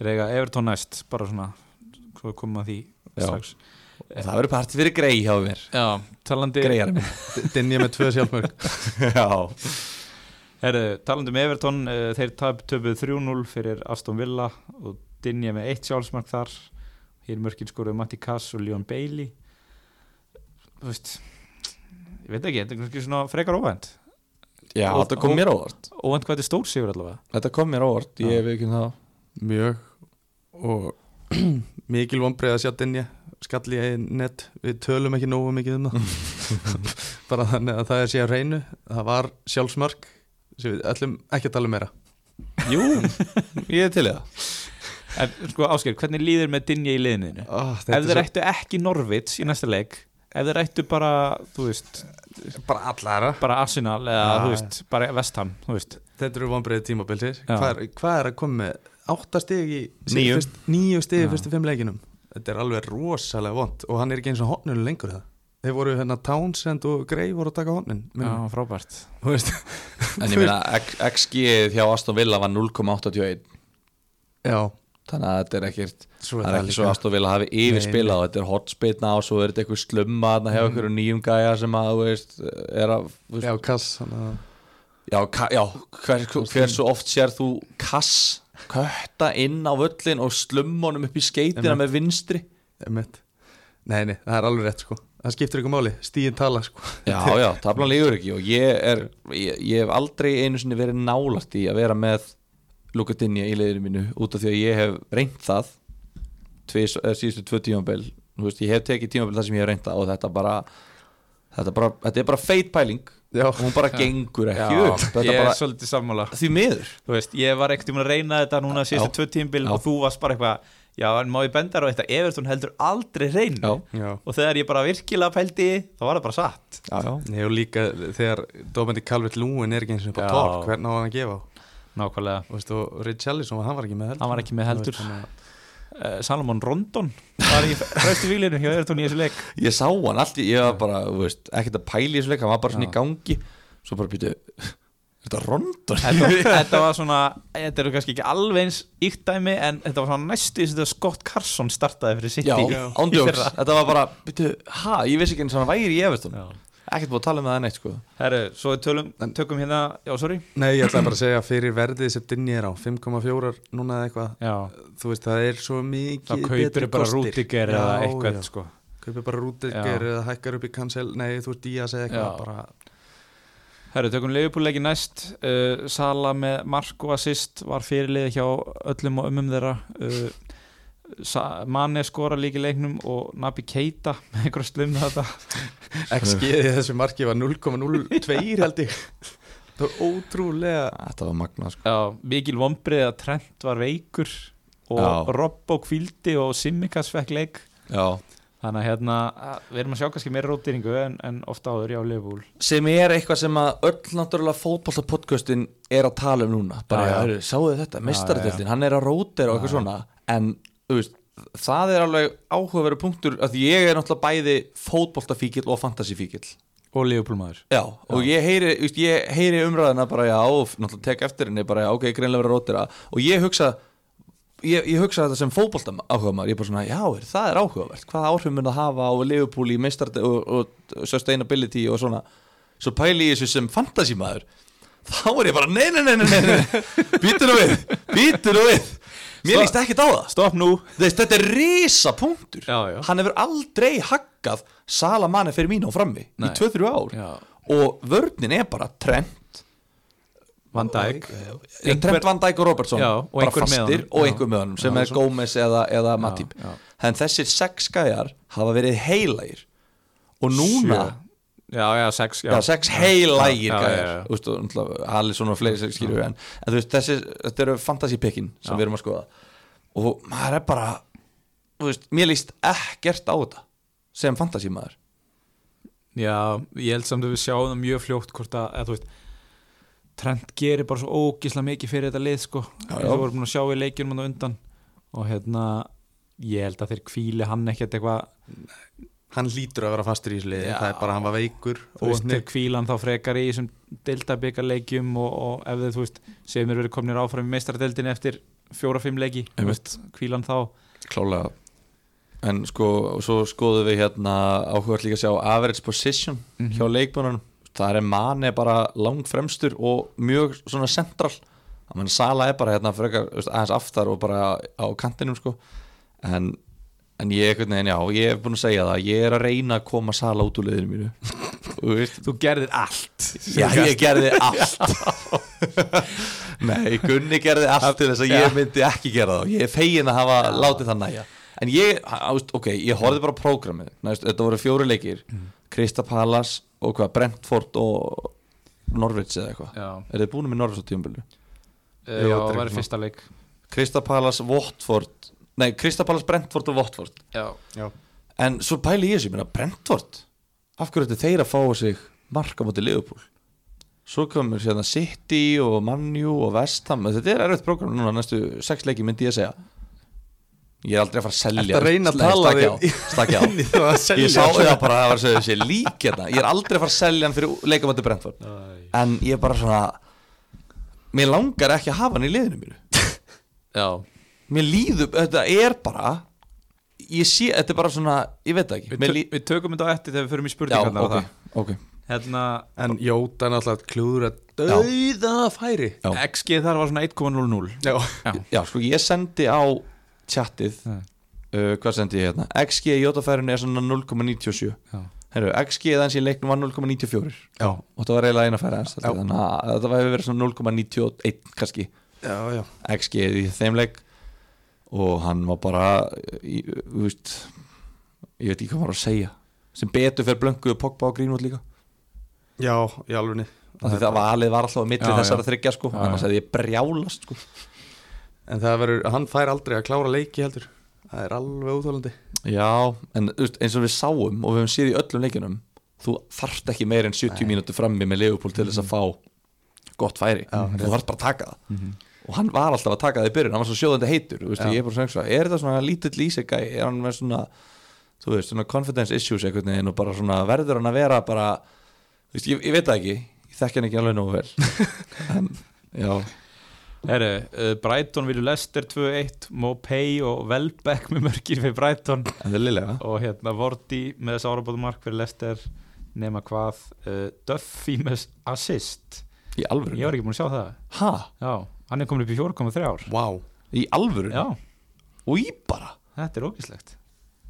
Þeir eiga Everton næst, bara svona Svo við komum að því Já. Og það verður partí fyrir grei hjá mér. Já, talandi minn (laughs) Dinja með tvö sjálfmörg (laughs) Já, Herðu, talandi um Everton uh, Þeir töpuðu 3-0 fyrir Aston Villa og Dinja með eitt sjálfsmark þar. Hér mörkin skoruðu Matti Kass og Leon Bailey. Þú veist Ég veit ekki, þetta er kannski svona frekar óvænt. Já Og- þetta kom mér óvart. Óvænt hvað þetta stór sigur allavega. Þetta kom mér óvart, ég hef ekki um það mjög og (clears throat) mikil vonbreið að sjá Dinja skall í einn net, við tölum ekki nógu mikið um það. (laughs) Bara þannig að það er síðan reynu það var sjálfsmark sem við ætlum ekki að tala um meira. Jú, (laughs) ég er til það. En sko Ásker, hvernig líður með Dinja í liðinu? oh, Ef þeir ættu ekki Norvits í næsta leik Ef þeir ættu bara, þú veist bara allara. bara Arsenal eða, Já, þú veist, bara Vestham, þú veist. Þetta eru vonbreið tímabilsir Já. hvað er, hvað er að koma með átta stig í Níu. fyrst, níu stig í Já. fyrstu fimm leikinum þetta er alveg rosalega vond og hann er ekki eins og hotninu lengur það þeir voru hérna Townsend og Grey voru að taka hotnin Já, frábært. Þú veist. En ég meina, XG hjá Aston Villa var 0,81 já, Þannig að þetta er ekkert svo Það er ekki svo Aston Villa hafi yfirspilað og þetta er hotspilna og svo er þetta eitthvað slumma þarna hjá einhverju nýjum gæja sem að, þú veist, er að þú veist, já, kass þannig að Já, ka, já hver, hver svo oft sér þú kass kötta inn á völlin og slumma honum upp í skeitina með vinstri. Nei, nei, það er alveg rétt sko. Það skiptir ykkur máli, stíðin tala sko. Já, (laughs) já, tablan lígur ekki og ég er ég, ég hef aldrei einu sinni verið nálagt í að vera með Luka Dinja í leiðinu mínu út af því að ég hef reynt það tvis, eða síðustu tvö veist, ég hef tekið tímabil þar sem ég hef reynt það og þetta bara þetta, bara, þetta er bara feit pæling Já, og hún bara gengur ekki upp. þetta ég er bara, svolítið sammála. Því miður. Þú veist, ég var ekkert um að reyna þetta núna síðustu Já. tvö tímbil Já. og þú varst bara eitthvað Já, en má ég benda þér á þetta Everton heldur aldrei reynu Já, já. Og þegar ég bara virkilega pældi þá var það bara satt. Já, já. Nei, og líka þegar Dómendi Calvert Lúin er ekki eins og upp á Já. tork Hvernig á hann að gefa? Nákvæmlega, Og, veist, og Richarlison, hann var ekki með heldur. Hann var ekki með heldur. Salomon Rondon var í fremstu výlinu hjá Everton í þessu leik Ég sá hann allt, ég var bara, veist, ekkert að pæla í þessu leik, hann var bara svona Já. í gangi Svo bara býtu, þetta er rondon þetta, (laughs) þetta var svona, þetta eru kannski ekki alveg eins ykt dæmi en þetta var svona næstu þess að Scott Carson startaði fyrir Já. í fyrra. þetta var bara, býtu, ha, ég vissi ekki eins og hann væri í Everton Já. Ekkert búið að tala um það neitt, sko. Herru, svo við tölum, tökum hérna, já, sorry. Nei, ég ætla bara að segja fyrir verðið sem Dinni er á 5,4 núna eða eitthvað Já, Þú veist, það er svo mikið kaupir betri bara kostir. Rúdiger Já, eða eitthvað, já. sko. Kaupir bara Rúdiger Já. eða hækkar upp í cancel Nei, þú veist, Díaz eða eitthvað bara Herru, tökum Leifupúleiki næst. Uh, Sala með mark og assist var fyrirlið hjá öllum og umum þeirra. Uh, Mane skora líki leiknum og Nabi Keita (laughs) með einhverja slumna þetta XG í þessu marki var 0,02 held ég. Það var ótrúlega Þetta var magnað, sko. Já, mikil vombrið að Trent var veikur og Já. Robbo kvildi og Simmikas fekk leik. Já. Þannig að hérna, við erum að sjá kannski meira rótýringu en, en ofta áður já Leifupúl Sem er eitthvað sem að öll náttúrulega fótballtapodcastin er að tala um núna. Bara, sáu þið þetta, Já, mestaradeildin, hann er að rótera og eitthvað svona. En, veist, það er alveg áhugaveru punktur að ég er náttúrulega bæði fótballtafíkil og fantasífíkil og Leifupúlmaður Já, og ég heyri, veist, ég heyri umræðina bara já, og náttúrulega tek eftir henni bara já, ok, greinlega verið að rótira og ég hugsa ég, ég hugsa þetta sem fótbolta áhuga maður, ég er bara svona, já, er, það er áhugavert hvaða áhrif mun það hafa á Liverpool í meistart og, og sustainability og svona, svo pæli ég þessu sem fantasy maður, þá er ég bara nei, nei, nei, nei, nei, (laughs) býtur nú við býtur nú við mér líst ekkit á það. Stopp nú. Þess, þetta er risa punktur Já, já. hann hefur aldrei haggað Salamanni fyrir mín á frammi Nei. í 2-3 ár. Já. og vörnin er bara Trent. Van Dijk. Trent Van Dijk og Robertson. Og bara fastir og einhver með honum sem er Gómez eða, eða Matip. en þessir sex gæjar hafa verið heilægir og núna Sjö. Já, já, sex já, sex heilægir Já, já, gæjar já, já. Þú veist, og náttúrulega Alisson og fleiri skilur en, en þú veist, þessi, þetta eru fantasy pickin sem Já. við erum að skoða og maður er bara þú veist, mér líst ekkert á þetta sem fantasímaður Já, ég held samt að við sjáum það mjög fljótt hvort að, eða þú veist Trent gerir bara svo ógisla mikið fyrir þetta lið sko, Já, eins já. og við vorum að sjá í leikjunum hann á undan og hérna ég held að þeir kvíli hann ekkert eitthvað Hann lítur að vera fastur í þessu liði Já. Það er bara að hann var veikur þú veist, og þeir kvíla hann þá frekar í þessum deildabikaleikjum og, og ef þið, þú veist, sem er verið komnir áfram í meistaradeildin eftir fjóra-fimm leiki, þú Einmitt. veist, kvíla hann þá klálega en sko, og svo skoðum við hérna áhugað líka að sjá average position Mhm. hjá leikmönunum það er manni bara langt fremstur og mjög svona central að mann Sala er bara hérna frekar aðeins aftar og bara á kantinum sko en, en ég veginn, já, ég hef búin að segja það ég er að reyna að koma Sala út úr liðinu mínu. Veist. Þú gerðir allt. Já, ég gerði allt. (laughs) Nei, Gunni gerði allt til þess að ég myndi ekki gera það. Ég er fegin að hafa látið það næja En ég, á, veist, ok, ég horfði bara prógramið. Þetta voru fjóri leikir. Krista Palas og hvað, Brentford og Norwich eða eitthvað. Já, Er þið búin með Norwich á tíumbildu? Jú, já það var fyrsta leik. Krista Palas, Watford Nei, Krista Palas, Brentford og Watford. Já, Já. En svo pæli ég þessu, ég meina Brentford Af hverju þetta þeir að fá sig marka móti Liverpool? Svo komur sérna City og Manju og West Ham. Þetta er erfitt prógram núna næstu sex leiki myndi ég að segja. Ég er aldrei að fara að selja að reyna að tala selja (laughs) Ég sá það bara að það var þessi lík hérna. Ég er aldrei að fara að selja hann fyrir leikamöndi Brentford. En ég er bara svona Mér langar ekki að hafa hann í liðinu mínu. Já. Mér líður, þetta er bara Ég sé, þetta er bara svona Ég veit það ekki Við, lí- við tökum þetta á eftir þegar við förum í ok, okay. ok hérna, En Jóta er náttúrulega klúður að dauða færi Já. XG þar var svona 1,00 Já, já, Já, sko, ég sendi á chatið Já. uh, Hvað sendi ég hérna? XG í jótafærinu er svona 0,97 já. Herru, XG þannig í leiknum var 0,94 já, Og það var eiginlega eina færi. Þannig að þetta var hefur verið svona 0,91 kannski já, já. XG í þeim leik Og hann var bara Þú veist Ég veit ekki hvað var að segja. Sem betur fyrir blönguðu Pogba og Greenwood líka. Já, í því það valið var alltaf á milli þessara þryggja sko. Já, Annars hefði ég brjálast sko. En það verður, hann fær aldrei að klára leiki heldur. Það er alveg útvalandi Já, en eins og við sáum og við höfum séð í öllum leikunum þú þarft ekki meir en 70 mínútur frammi með Leopold til þess að fá gott færi, Já, þú þarft bara að taka það. Mhm. Og hann var alltaf að taka það í byrjun hann var svo sjóðandi heitur, veist, ég er bara svona eitthvað, er þetta svona lítill lísegæ, er hann með svona þú veist, svona confidence issues veginn og bara svona verður hann að vera bara veist, ég, ég veit það ekki ég þekki hann ekki alveg nógu vel. (laughs) En, já, Herru, uh, Brighton vilju Leicester 2-1 Mopay og Welbeck með mörkir fyrir Brighton. Og hérna Vorti með þess árabóðum mark fyrir Leicester nema hvað uh, Duffy með assist. Ég var ekki búin að sjá það. Ha, já, hann er komin upp í 4,3 ár Vá, í alvöru? Já, og í bara? Þetta er ógislegt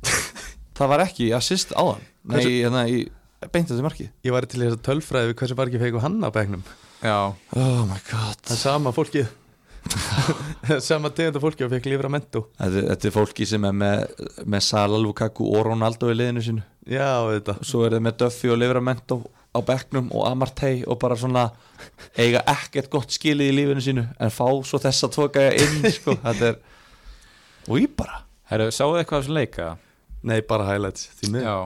(laughs) Það var ekki assist á hann Nei, Hversu- hérna í beint þetta markið. Ég var til þess að tölfræði við hversu margir feiku hann á bekknum. Já, Oh my god. Það er sama fólkið. (laughs) Sama tegunda fólkið og fekk lífra mentó Þetta, þetta er fólki sem er með, með Sala, Lukaku og Ronaldo í liðinu sínu. Já, þetta og svo er það með Duffy og Livramento á bekknum og Amartey og bara svona eiga ekkert gott skilið í lífinu sínu en fá svo þess að tóka inn sko. (laughs) þetta er og ég bara herru, sáðu eitthvað af þessum leika? Nei, bara highlights því miður já,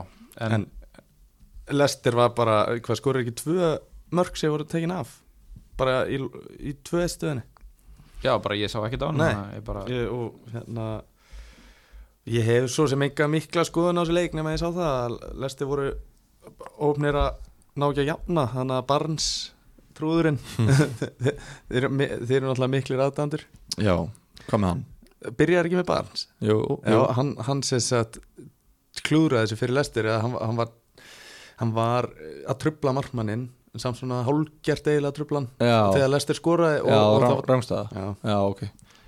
en, En Lester var bara, hvað skorur ekki tvö mörg sem voru tekin af bara í, í tvö stöðinni já, bara ég sá ekkert á hann Nei. ég bara, ég, og hérna ég hef svo sem enga mikla skoðun á þessu leik nema ég sá það að Lester voru ofnir að ná ekki að jafna þannig að Barnes trúðurinn (laughs) (laughs) þeir, þeir, eru mi- þeir eru náttúrulega miklir aðdændur já, hvað með hann? byrjar ekki með Barnes Jú, Já, jú. hann, hann sem sagt klúðraði þessu fyrir Lester eða hann, hann var hann var að trubla markmannin samt svona hálgert eiginlega trublan já, þegar Lester skoraði og, já og rá, það var- rángstæða já, Já, ok.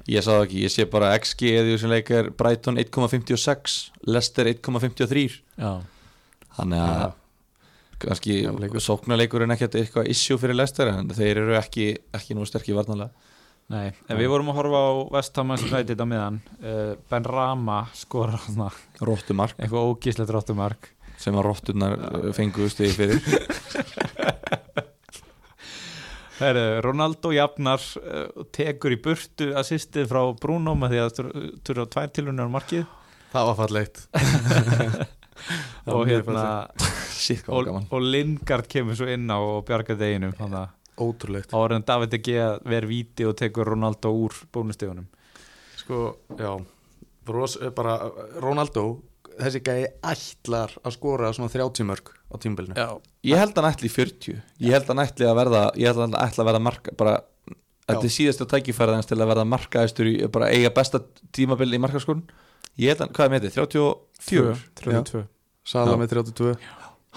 Ég sá það ekki, ég sé bara XG eða þessum leik er Brighton 1.56 Leicester 1.53 já, Þannig að Já. Kannski sóknarleikur er ekkert eitthvað issue fyrir Leicester en þeir eru ekki, ekki nú sterkir varnalega nei en við vorum að horfa á Manchester United á miðan uh, Ben Rama skora svona Róttumark eitthvað ógislegt ráttumark sem að rótturnar uh, fengu stegi fyrir. (laughs) Herru, Ronaldo jafnar og tekur í burtu assistið frá Bruno með því að tvær tilhörnir á markið. Það var fallegt. Já, (laughs) og hérna (laughs) og, og Lingard kemur svo inn á og bjargar deginum Ótrúlegt. en David ekki að vera víti og tekur Ronaldo úr bónustegunum Sko, já Ros, eh, bara, Ronaldo þessi gæi ætlar að skora svona 30 mörg á tímabilinu. Já, Ég held hann ætli í 40 Ég held hann ætli að verða Ég held hann ætli að verða marka bara Þetta er síðastu tækifærið hans til að verða markaðistur í bara eiga besta tímabil í markaskórun Ég held hann, hvað er með þetta? 34 32 Sala með 32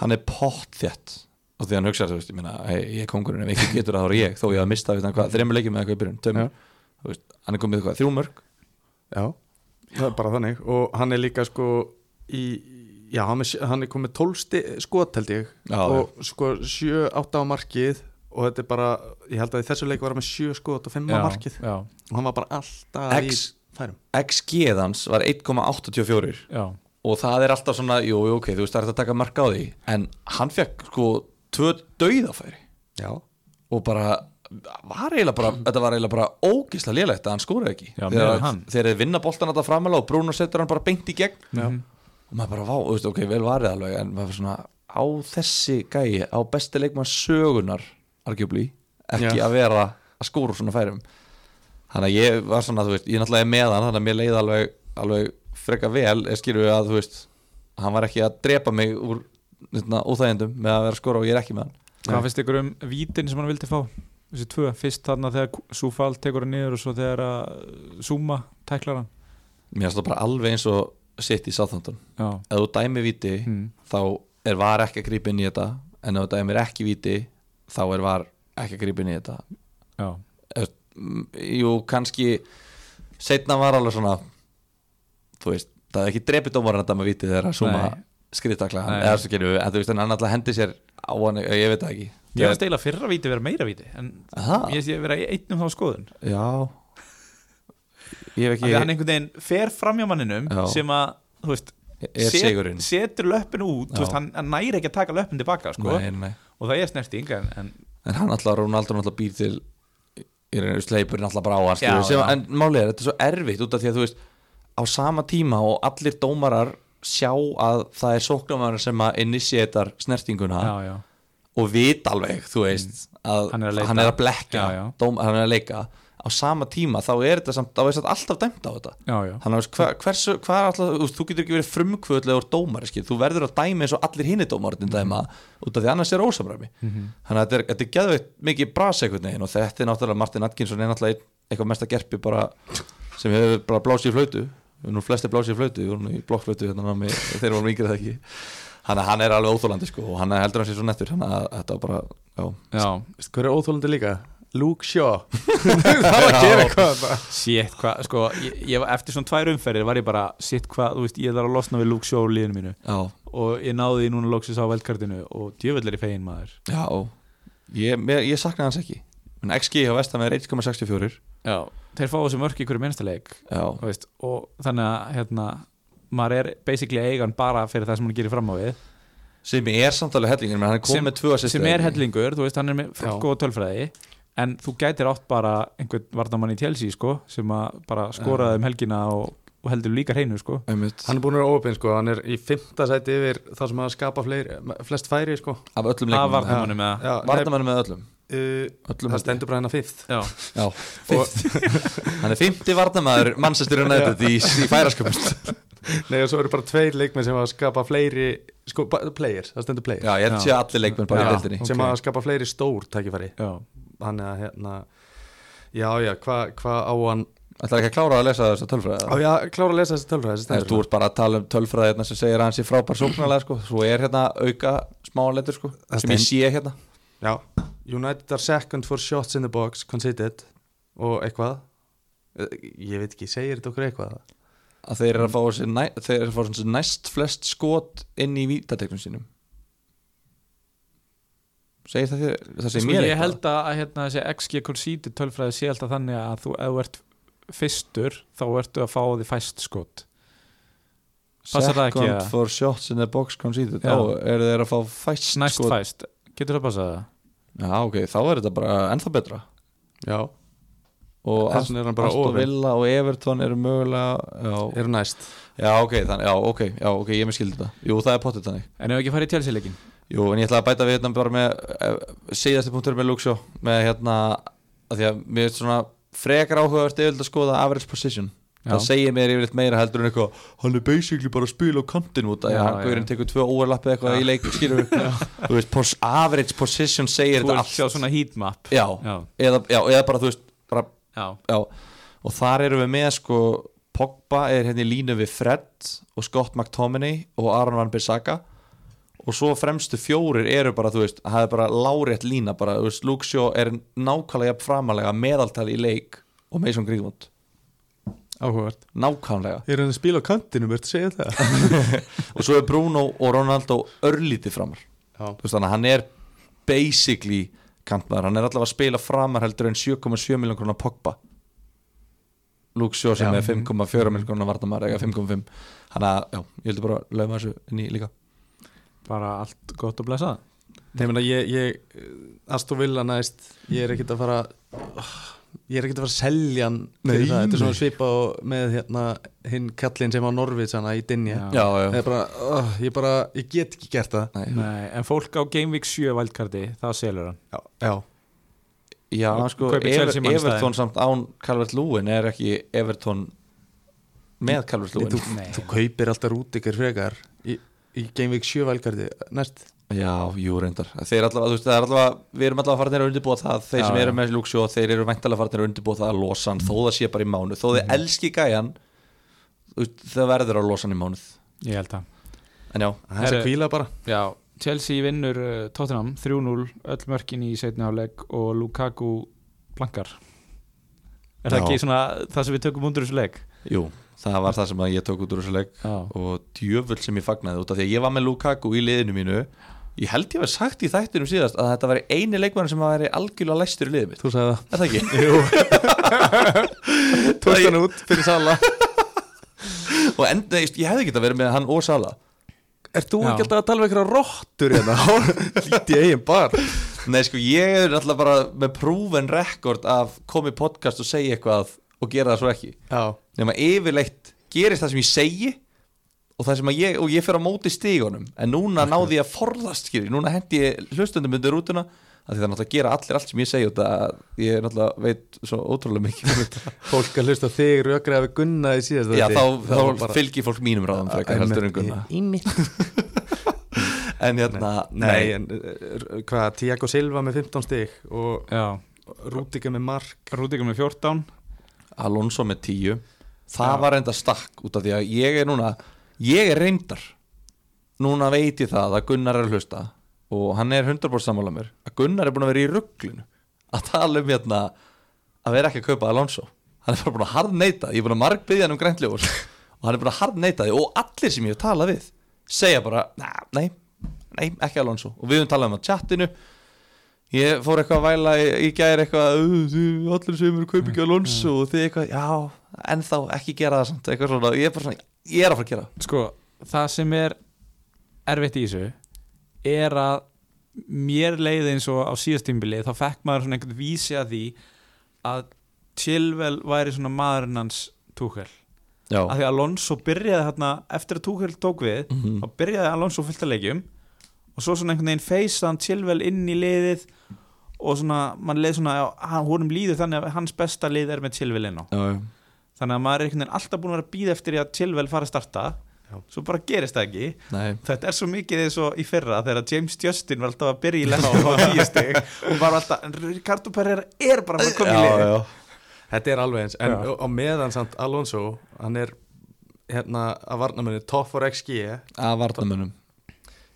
Hann er pott þétt og því hann hugsa þú veist, ég meina, hey, ég er kongurinn ef ekki getur það þá er ég, þó ég hafa mistað við hann hvað, þreymur leikjum með eitthvað í byrjun, tveimur. Þú veist, hann er komið eitthvað, þrjú mörg Já, það er bara þannig. Og hann er líka sko í, já, hann er, hann er komið 12 sti, skot held ég. Já, og sko 7-8 á markið. Og þetta er bara, ég held að í þessu leik var hann með 7 skot og 5 á markið. já, og hann var bara alltaf X, í færum XG hans var 1,84 já, og það er alltaf svona, jú, jú, ok, þú veist það er að taka marka á því. En hann fekk sko tvö dauðafæri. Já, og bara var eiginlega bara, þetta var eiginlega bara ógislega lélegt að hann skóraði ekki. Já, þegar, þeir vinna boltan þetta framalega og Bruno setur hann bara beint í gegn. Já, og maður bara, vá, þú veist, ok, vel varðið alveg en maður svona, á þessi gæi á besti leikmann sögunar arguably, ekki Já. að vera að skóra svona færum. Þannig að ég var svona, þú veist, ég náttúrulega er með hann þannig að mér leiði alveg, alveg freka vel, ég skilur við að, þú veist hann var ekki að drepa mig úr hérna, óþægjendum með að vera að skóra og ég er ekki með hann. Hvað finnst ykkur um vítin sem hann vildi fá? Þessi tvö, fyrst þarna þegar Súfal tekur hann niður og svo þegar að Súma tæklar hann. Mér finnst það bara alveg eins og sitt í Southampton. Já, ef þú dæmi viti, mm. þá er var ekki að grípa inn í þetta. En ef þú dæmir ekki viti þá er var ekki að grípa inn í þetta. Já, jú, kannski setna var alveg svona þú veist, það er ekki drepið dómarinn þetta með vitið þegar að suma skriftakla eða svo gerum við, en þú veist, en hann alltaf hendi sér á hann, ég veit það ekki. Ég var stila fyrra víti vera meira víti en Aha. ég sé vera í einnum þá skoðun. Já. Ég því að hann einhvern veginn fer fram hjá manninum Já. sem að, þú veist er set- setur löppin út, þú veist, hann, hann næri ekki að taka löppin tilbaka sko, nei, nei. og það er snerting en, en en hann alltaf, Ronaldo alltaf býr til sleipurinn alltaf bara á hann en er, þetta er svo erfitt út af því að þú veist, á sama tíma og allir dómarar sjá að það er sóknumar sem að initiatar snertinguna já, já, og vit alveg, þú veist að Hann er að hann er að blekja Já. Dóm, hann er að leika. Á sama tíma þá er þetta samt, þá er þetta alltaf dæmt á þetta. Þannig að hva, hversu, hvað er alltaf þú, getur ekki verið frumkvöldlegur dómar skil. þú verður að dæmi eins og allir hinni dómarinn dæma út af því annars er ósamræmi. Mhm. þannig að þetta er, þetta er geðveitt mikið veginn og þetta er náttúrulega Martin Atkinson er náttúrulega eitthvað mesta gerpi bara sem hefur bara blásið í flautu nú flesti blásið í flautu, við vorum í blokkflautu hérna námi, þeir vorum yngri það ekki. Þannig að hann er alveg óþólandi sko og hann er heldur hann sér svo nettur þannig að þetta var bara, já, já. Veistu hver er óþólandi líka? Luke Shaw. (laughs) Það er að gera eitthvað Shit, hvað, sko, ég, ég, var- eftir svona tvær umferðir var ég bara, shit, hvað, þú veist, ég þarf að losna við Luke Shaw liðinu mínu. Já, og ég náði því núna loksis á veldkartinu og djöfell er í fegin maður. Já. Ég, mér, ég saknaði hans ekki. En XG hjá Vestam er 1,64 Já, þeir fá þessu mörk í hverju minnstaleik já, veist, og þannig að hérna, maður er basically eigan bara fyrir það sem hann gerir fram á við. Sem er samtalið hellingin menn hann er Sem- komið með tvö assist sem er hellingur, þú veist, hann er með Já. góða tölfræði en þú gætir átt bara einhvern varnamann í Chelsea, sko sem að bara skoraði um helgina og, og heldur líka hreinu, sko. Einmitt. Hann er búin að vera óöpinn sko, hann er í fymta sæti yfir það sem að skapa fleiri, flest færi sko. Af öllum að leikmennum varnamannum með öllum öllum Það stendur bara hennar fifth. Já, Já, hann er 50 varnamæður mannsastur United í, í færaskapust Nei og svo eru bara tveir leikmenn sem að skapa fleiri sko, players, það stendur players. Já, ég Já. sé allir leikmenn bara í Já. deildinni. sem ok. að skapa fleiri stór tækifæri. Já, Þannig að hérna Já, já, hvað hva á hann? Það er ekki að klára að lesa þessa tölfræði Á ég að klára að lesa þessi tölfræði Þú ert bara að tala um tölfræði hérna sem segir að hann sé frábær sóknarlega sko. Svo er hérna auka smáletur sko, sem ég sé hérna Já, United are second for shots in the box conceded. Og eitthvað? Eh, Ég veit ekki, segir þetta okkur eitthvað? Að þeir eru að fá þessi, næ, þeir eru að fá þessi næst flest skot inn í vítategnum sínum. Segir það þér það segir sko, mér ég held að hérna, þessi XG conceded tölfræði sé alltaf þannig að þú, ef þú ert fyrstur þá ertu að fá því fæst skot. Passar það ekki, Second eða? for shots in the box conceded. Þá eru þeir að fá fæst næst skot? fæst, getur það passað það? Já, ok, þá er þetta bara ennþá betra. Já, og er Aston. Villa og Everton eru mögulega já, eru næst. Já, ok, þannig, já, ok, já, ok, ég með skildi þetta. Jú, það er potið þannig. En ef ekki farið í Chelsea-leikin Jú, en ég ætla að bæta við hérna bara með uh, síðasti punktur með Luxjó með hérna, að því að mér er svona frekar áhugavert yfirleitt að skoða average position. Það segir mér yfirleitt meira heldur en eitthvað hann er basically bara að spila á kantin út að hann já. guðurinn tekur tvö overlappið eitthvað í leik skilur (laughs) þú veist, pos, average position segir Þú þetta vilt sjá svona heatmap já, Já, eða, já, eða bara þú veist bara, já, já, og þar erum við með sko, Pogba er hérna í línu við Fred og Scott McTominay og Aron Van Bissaka. Og svo fremstu fjórir eru bara, þú veist, það er bara lárétt lína bara, þú veist, Luke Shaw er nákvæmlega jafn framalega meðaltali í leik og Mason Greenwood, Áhugavert. Nákvæmlega. Ég er að spila á kantinu, verður segja það. (laughs) Og svo er Bruno og Ronaldo örlítið framar. Veist, þannig að hann er basically kantmaður, hann er allavega að spila framar heldur en 7,7 miljón krónar Pogba. Luke Shaw sem Já. er 5,4 miljón krónar vartamæður eða 5,5 hann að, já, ég heldur bara að lögma þessu inn í líka. Bara allt gott og blessað. Nei, mena, ég, ég Aston Villa næst Ég er ekkert að fara Ég er ekkert að fara að selja hann fyrir Nei, það. Þetta er svona svipa með hérna, hinn kallinn sem á Norvits hana í Dinja Það er bara, oh, ég bara, ég get ekki gert það. Nei. Nei, en fólk á Game Week 7 vældkarti, það selur hann. Já, já. já sko, Ever, Everton samt án Calvert Lúin er ekki Everton með Calvert Lúin þú, kaupir alltaf Rúdikar frekar í, í Game Week 7 valgarði næst Já, jú reyndar. Þeir allavega, veist, það er allavega Við erum allavega farin að undirbúa það. Þeir Já, sem eru með Luxjó Þeir eru væntalega farin að undirbúa það að losa hann Þó það sé bara í mánuð. Þó þið elski gæjan Það verður að losa hann í mánuð. Ég held að En já, Það er kvíla bara. Já, Chelsea vinnur uh, Tottenham 3-0, öll mörkin í setni áleik og Lukaku blankar. Er það Já. ekki svona það sem við tökum undur þessu leik? jú Það var það sem að ég tók út úr þessu leik Já, Og djöfull sem ég fagnaði út af Því að ég var með Lukaku í liðinu mínu Ég held ég var sagt í þættinum síðast Að þetta væri eini leikmann sem væri algjörlega læstur í liðið mitt. Þú sagði það. Er það ekki? (laughs) Jú. Tókst hann út fyrir Sala. (laughs) Og enda, ég hefði ekki að vera með hann og Sala. Er þú ekki alltaf að tala um einhverja rottur hérna? (laughs) Lítið eigin bar. Nei sko ég er alltaf bara með proven rekord af komið podcast og segja eitthvað og gera það svo ekki. Já. Nema yfirleitt gerist það sem ég segi og það sem að ég, og ég fer á móti stígunum en núna náði ég að forðast skilji, núna hendi ég hlustundum undir rútuna að því það er náttúrulega að gera allir allt sem ég segi og ég er náttúrulega veit svo ótrúlega mikið um. (laughs) Fólk að hlusta þig rökraði við Gunna í síðast Já, þá, þá fylgir fólk mínum ráðum frekar heldur en gunna. Ími (laughs) En hérna, Nei, en uh, hvað, Tiago Silva með 15 stig og já. Rúdika með mark. Rúdíkur með 14 Alonso með 10 það Já. var reynda stakk út af því að ég er núna ég er reyndar. Núna veit ég það að Gunnar er að hlusta og hann er 100% sammála mér að Gunnar er búin að vera í rugglinu að tala um hérna að vera ekki að kaupa Alonso. Hann er bara búin að harðneita ég er búin að margbyðja hann um græntljóður (laughs) og hann er búin að harðneita því og allir sem ég hef talað við segja bara, "Nah, nei, nei, ekki Alonso. Og við höfum talað um á chatinu ég fór eitthvað að væla í, í gæri eitthvað, "Uh, þið- allir sem eru kaupa ekki Alonso og þið eitthvað, já, ennþá ekki gera það samt, eitthvað svona, ég er bara svona ég er að fara að gera. Sko, það sem er erfitt í þessu er að mér leiði eins og á síðastímbili þá fekk maður svona einhvern vísi að því að Chilwell væri svona maðurinn hans Tuchel. Já, að því að Alonso byrjaði þarna eftir að Tuchel tók við Mhm. þá byrjaði Alonso fullt að leikjum og svo svona einhvern veginn feysa hann Chilwell inn í liðið og svona, mann leið svona honum líður þannig að hans besta lið er með Chilwell inn á. Þannig að maður er einhvern veginn alltaf búin að vera að býða eftir að Chilwell fara að starta. Já. svo bara gerist það ekki. Nei, þetta er svo mikið eins og í fyrra þegar James Justin var alltaf að byrja í lefna og var alltaf, Ricardo Pereira er bara að koma í já, lið já, Þetta er alveg eins, en Já. á meðan samt Alonso, hann er hérna að varnamenni top for XG að varnamönnum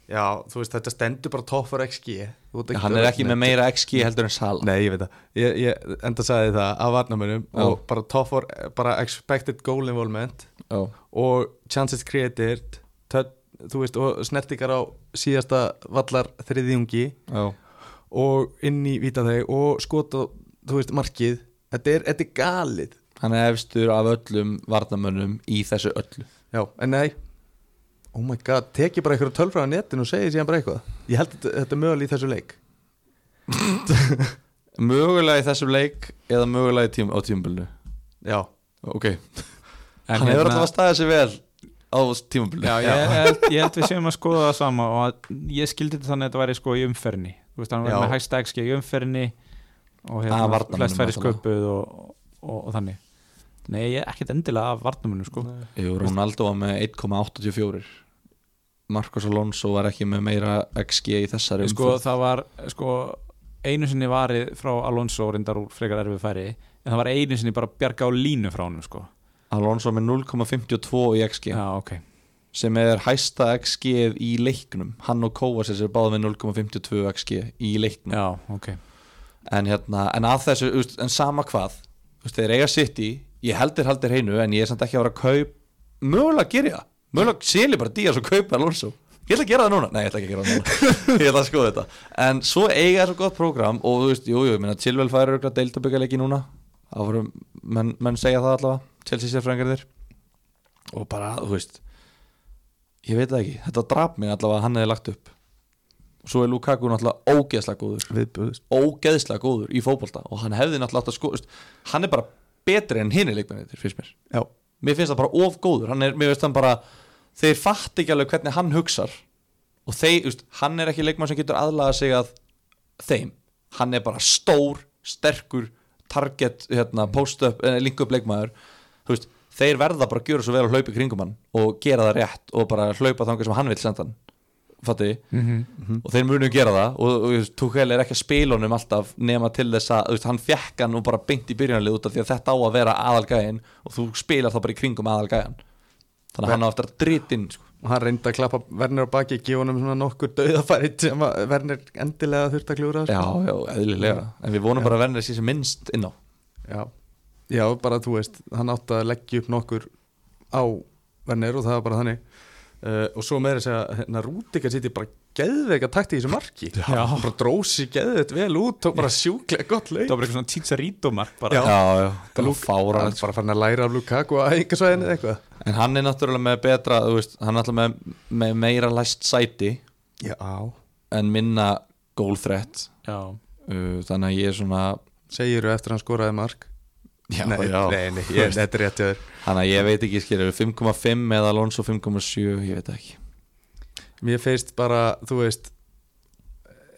Já, þú veist, þetta stendur bara top for XG hann er ekki með meira XG heldur en Sala. Nei, ég veit það, ég, ég enda sagði það af varnamennum Já. og bara top for, bara expected goal involvement já, og chances created töt, þú veist, og snertingar á síðasta vallar þriðjungi já, og inn í vítaþeg og skota, þú veist, markið. Þetta er, þetta er galið. Hann er efstur af öllum varnamönnum í þessu öllu. Já, en nei Oh my god, teki bara eitthvað tölfræða netinu og segi síðan bara eitthvað? Ég held að þetta, er mögulega í þessu leik. (laughs) Mögulega í þessum leik eða mögulega í tím, á tímabilinu? Já, ok, (laughs) En hann hefur hérna- alltaf að staða sig vel á tímabili Já, ég held, ég held við séum að skoða það sama og að ég skildi þetta þannig að þetta væri sko í umferðinni. Þú veist, hann var Já. með hægsta XG í umferðinni og hérna flest færi sköpuð og, og, og þannig. Nei, ég er ekkert endilega af varnamunum sko. Jú, Ronaldo var með 1,84 Marcos Alonso var ekki með meira XG í þessari Sko, umferð. það var sko einu sinni varið frá Alonso reyndar úr frekar erfið færi en það var einu sinni bara bjarga á línu frá honum sko. Alonso með 0,52 í XG Já, ok. Sem er hæsta XG í leiknum. Hann og Kovacic er báða með 0,52 XG í leiknum. Já, ok. En, hérna, en að þessu, en sama hvað þeir eiga sitt í ég heldur heldur heinu en ég er samt ekki að vera að kaup mögulega gerir ég það mögulega seli bara Díaz og kaupa Alonso. Ég ætla að gera það núna, nei ég ætla ekki að gera það núna. (laughs) Ég ætla að skoða þetta, en svo eiga þessu gott prógram og þú veist, jú, jú, ég meina Chilwell færi auðvitað deildabyggaleiki núna. Áfram, menn, menn segja það allavega. Chelsea sérfræðingarðir og bara, þú veist ég veit það ekki, þetta draf mig allavega að hann hefði lagt upp. Og svo er Lukaku náttúrulega ógeðslega góður. Viðbúðust ógeðslega góður í fótbolta. Og hann hefði náttúrulega átt að sko það þeir fatt ekki alveg hvernig hann hugsar. Og þeir, veist, hann er ekki leikmann sem getur aðlaga sig að þeim. Hann er bara stór, sterkur target, hérna, post-up eh, link-up leikmaður. Þú veist, þeir verða bara að gjöra svo vel að hlaupa í kringum hann og gera það rétt og bara hlaupa þangar sem hann vil senda hann. Fatti, mm og þeir munu gera það og, og, og Tuchel er ekki að spila honum alltaf nema til þess að þú veist, hann fekk hann og bara beint í byrjanlið út af því að þetta á að vera aðalgæðin og þú spilar þá bara í kringum aðalgæðin þannig að hann á eftir að drita inn sko. og hann reyndi að klappa Werner á baki gefa honum svona nokkur dauðafæri sem Werner endilega þurfti að klúra já, sko. já, eðlilega. En við vonum bara að verða þessi sem minnst inn á. Já, já, bara þú veist hann átti að leggja upp nokkur á Werner og það var bara þannig uh, og svo með þess að hérna, Rúdika sýtti bara geðveika takt í þessu marki. Já. hann bara drósi geðveikt vel út tók bara sjúklega gott leik. Það var bara eitthvað svona Chicharito-mark bara. Já. já, bara fára hann bara farin að læra af Lukaku að einhversvæðinu eða eitthvað. En hann er náttúrulega með betra þú veist, hann er náttúrulega með, með meira læst sæti já, en minna gólþrett Já, uh, þannig að ég er svona segiru eftir að hann skoraði mark já, nei, já. nei, nei, ég, þetta er rétt hjá þér. Þannig að ég veit ekki skilur 5,5 eða Alonso 5,7 ég veit ekki. Mér feist bara, þú veist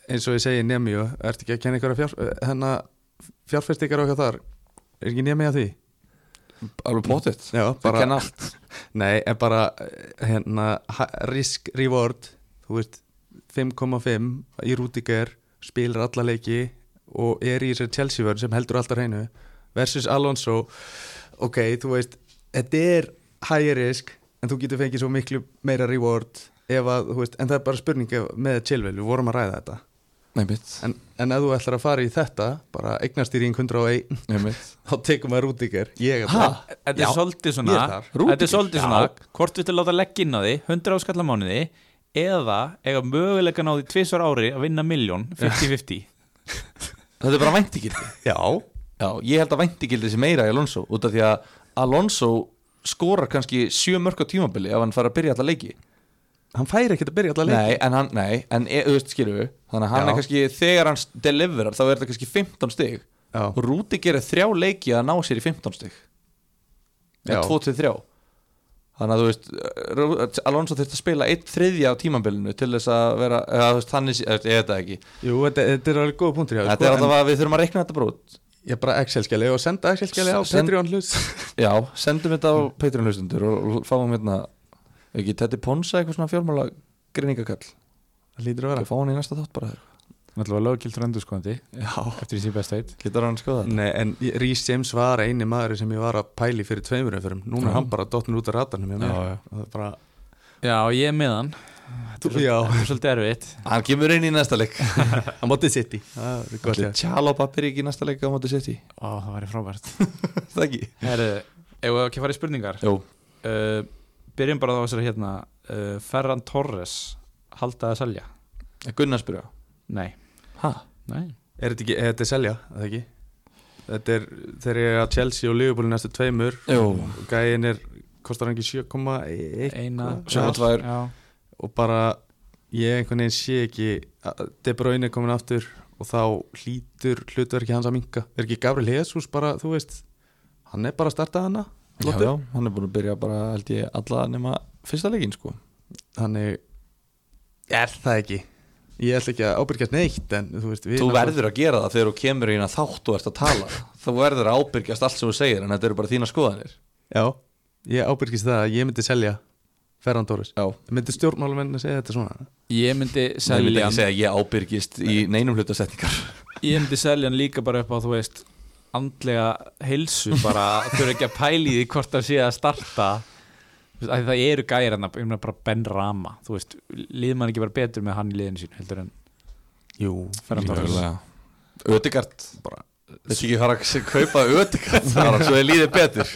eins og ég segi Nemíu ertu ekki að kenna ykkur að fjár, hennar fjárfestikar okkar þar? Er ekki Nemíu að því? alveg Já, það kenna allt. (laughs) Nei, en bara hérna, risk reward þú veist, 5,5 í Rúdiger, spilar alla leiki og er í þessari Chelsea-vörn sem heldur alltaf hreinu versus Alonso. Ok, þú veist, þetta er high risk, en þú getur fengið svo miklu meira reward ef að, þú veist, en það er bara spurning með Chilwell, við vorum að ræða þetta. En, en ef þú ætlar að fara í þetta bara eignastýring 101 nei, mitt. þá tekum við er bara, Þetta er svolítið svona er. Þetta er svolítið svona Hvort viltu láta leggja inn á því 100 áskalla mánuði eða eiga möguleika á því tvisvar ári að vinna miljón 50-50 Þetta er bara væntigildi já, Já, ég held að væntigildi sé meira í Alonso út af því að Alonso skorar kannski sjö mörg á tímabili ef hann fara að byrja alla leiki. Hann færi ekkert að byrja allar Nei, leiki en hann, nei, en e, veist, skilur við Þannig að hann Já. er kannski, þegar hann deliverar þá er þetta kannski 15 stig. Já, og Rúti gerir þrjá leiki að ná sér í 15 stig. Eða 2-3 Þannig að þú veist Alonso þurft að spila eitt þriðja á tímabilinu til þess að vera, eða þú veist, þannig sé- ég veit það ekki. Jú, þetta, þetta er alveg góð punktur hjá þér, Þetta sko, er en alltaf að við þurfum að reikna þetta bara ég er bara Excel-skjali og senda Excel-skjali á Send- Patreon hlut (laughs) Já, sendum þetta á Patreon hlustundur og fáum hérna ekki Teddy Ponsa eitthvað svona fjármála greiningakall það lítur að vera. Við fáum hann í næsta þátt bara. Náttúrulega lögkildur endur skoðandi Já, eftir því sem best veit getur hann skoða þetta? Nei, en Rhys James var eini maður sem ég var að pæli fyrir tveimur umfyrum núna Já. er hann bara dottnur út af mér. Já, já. Það bara, Já, ég er með hann þú, já, Það er svolítið erfitt. Hann kemur inn í næsta leik. (laughs) Á mótið City. Er pappir ekki í næsta leik á móti City. Ó, það væri frábært. (laughs) Það ekki? Ef við ekki að fara í spurningar? Jú, uh, Byrjum bara á þessari hérna. Uh, Ferran Torres Halda að selja? Gunnar spyrja Nei, Hæ? nei. Er þetta ekki, er þetta selja, er það ekki? Þetta er, þeir eru að Chelsea og Liverpool í næstu tveimur. Gæin er, kostar hann ekki 7,1 Eina. Sjö og tvær. Já, og bara ég einhvern veginn sé ekki að De Bruyne komin aftur og þá hlýtur hlutverki hans að minka er ekki Gabriel Jesus bara, þú veist hann er bara að starta hana Já, já, hann er búin að byrja bara held ég alla nema fyrsta leikin sko. Þannig er það ekki? Ég ætla ekki að ábyrgjast neitt En þú veist við Þú verður að gera það þegar þú kemur í hérna þátt og ert að tala. Þú verður að ábyrgjast allt sem þú segir en þetta eru bara þína skoðanir. Já, ég ábyrgjast það að ég myndi selja Ferran Torres. Já. Myndi stjórnmálamenn að segja þetta svona? Ég myndi Það selja ekki hann. segja að ég ábyrgist í neinum hlutasetningar. Ég myndi selja hann líka bara upp á, þú veist andlega heilsu bara þurfa ekki að pæli því hvort það sé að starta. Það eru gæri hann ég meina bara Ben Rama þú veist, líður mann ekki bara betur með hann í liðinu sín heldur en Jú Ferran Torres? Ödegard bara Þessi ekki fara að kaupa Ödegard þar svo þið líður betur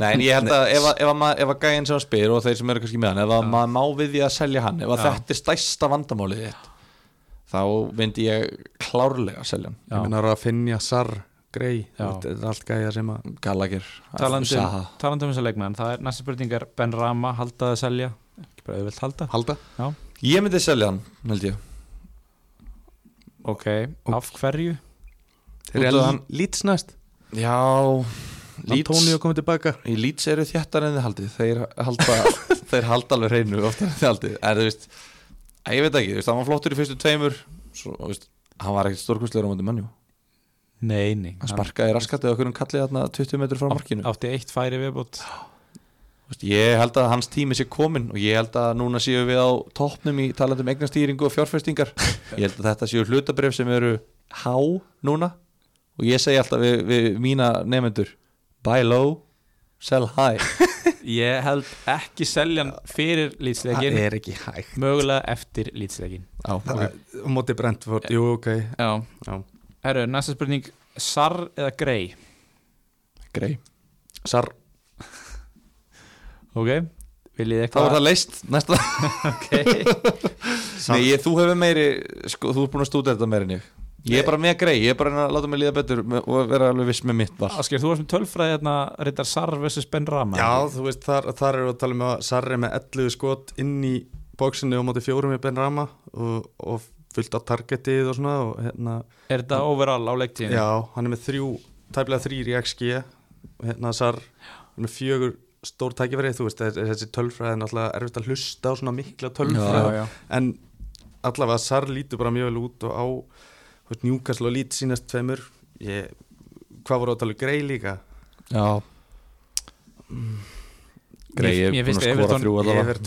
Nei en ég held að ef, að- ef, að ma- ef að gæinn sem að spyr og þeir sem eru kannski með hann ef að maður má við því að selja hann ef að þetta er stærsta vandamálið þitt þá myndi ég klárlega að selja hann. Ég meina að finja Sar, Grey. Þetta er allt gæja sem að Gallagher, talandi Saha um, talandi um þessa leikmenn það er næsta spurning er Ben Rama halda að selja? Ekki bara auðvelt halda. Halda. Ég myndi selja hann, held ég. Ok, af hverju? Þeir eru af hann- líts næst Já Antonio komið tilbaka. Í Leeds eru þjættar en þið haldið. Þeir halda, (laughs) þeir halda alveg hreinu oftar en þið haldið. Þú veist, að ég veit ekki, veist, hann var flottur í fyrstu tveimur Svo, veist, hann var ekkert stórkustlegur á móti mannjú nei, nei, Hann sparkaði raskatið okkur um kallið þarna 20 metrur frá markinu. átti eitt færi viðbútt Ég held að hans tími sé komin Og ég held að núna séu við á toppnum Í talandi um eignastýringu og fjárfestingar. (laughs) Ég held að þetta séu hlutabrif sem eru Há núna Og ég segi alltaf við, við mína nefendur Buy low, sell high. (laughs) Ég held ekki selja fyrir Það lýtsleikin er ekki hægt. Mögulega eftir Það er- Á móti Brentford, jú ok. Já, Já. herru, næsta spurning. Sar eða Grey grei Sar, ok, viljið Það eitthvað? var það leist næsta. (laughs) Okay. (laughs) Nei, ég, þú hefur meiri sko, þú ert búin að stúta þetta meiri en ég Ég er bara með grei, ég er bara að láta mig líða betur og vera alveg viss með mitt val Asker, þú varst með tölfræði hérna reyndar Sar vs. Ben Rama já þú veist þar, þar eru að tala um að Sar er með 11 skot inn í bóksinu á móti fjórum með Ben Rama og, og fullt á targetið og svona og hérna, er þetta overall á leiktíðinu? já, hann er með þrjú tæplega þrýr í XG og hérna Sar er með fjögur stór tækifæri, þú veist, þessi- tölfræði er náttúrulega erfitt að hlusta á svona mikla tölfræði já, já. en allavega Sar lítur bara mjög vel út og á Newcastle og Leeds sínast tveimur. Ég, hvað voru að tala um? Grei líka? Já. Grei mér búin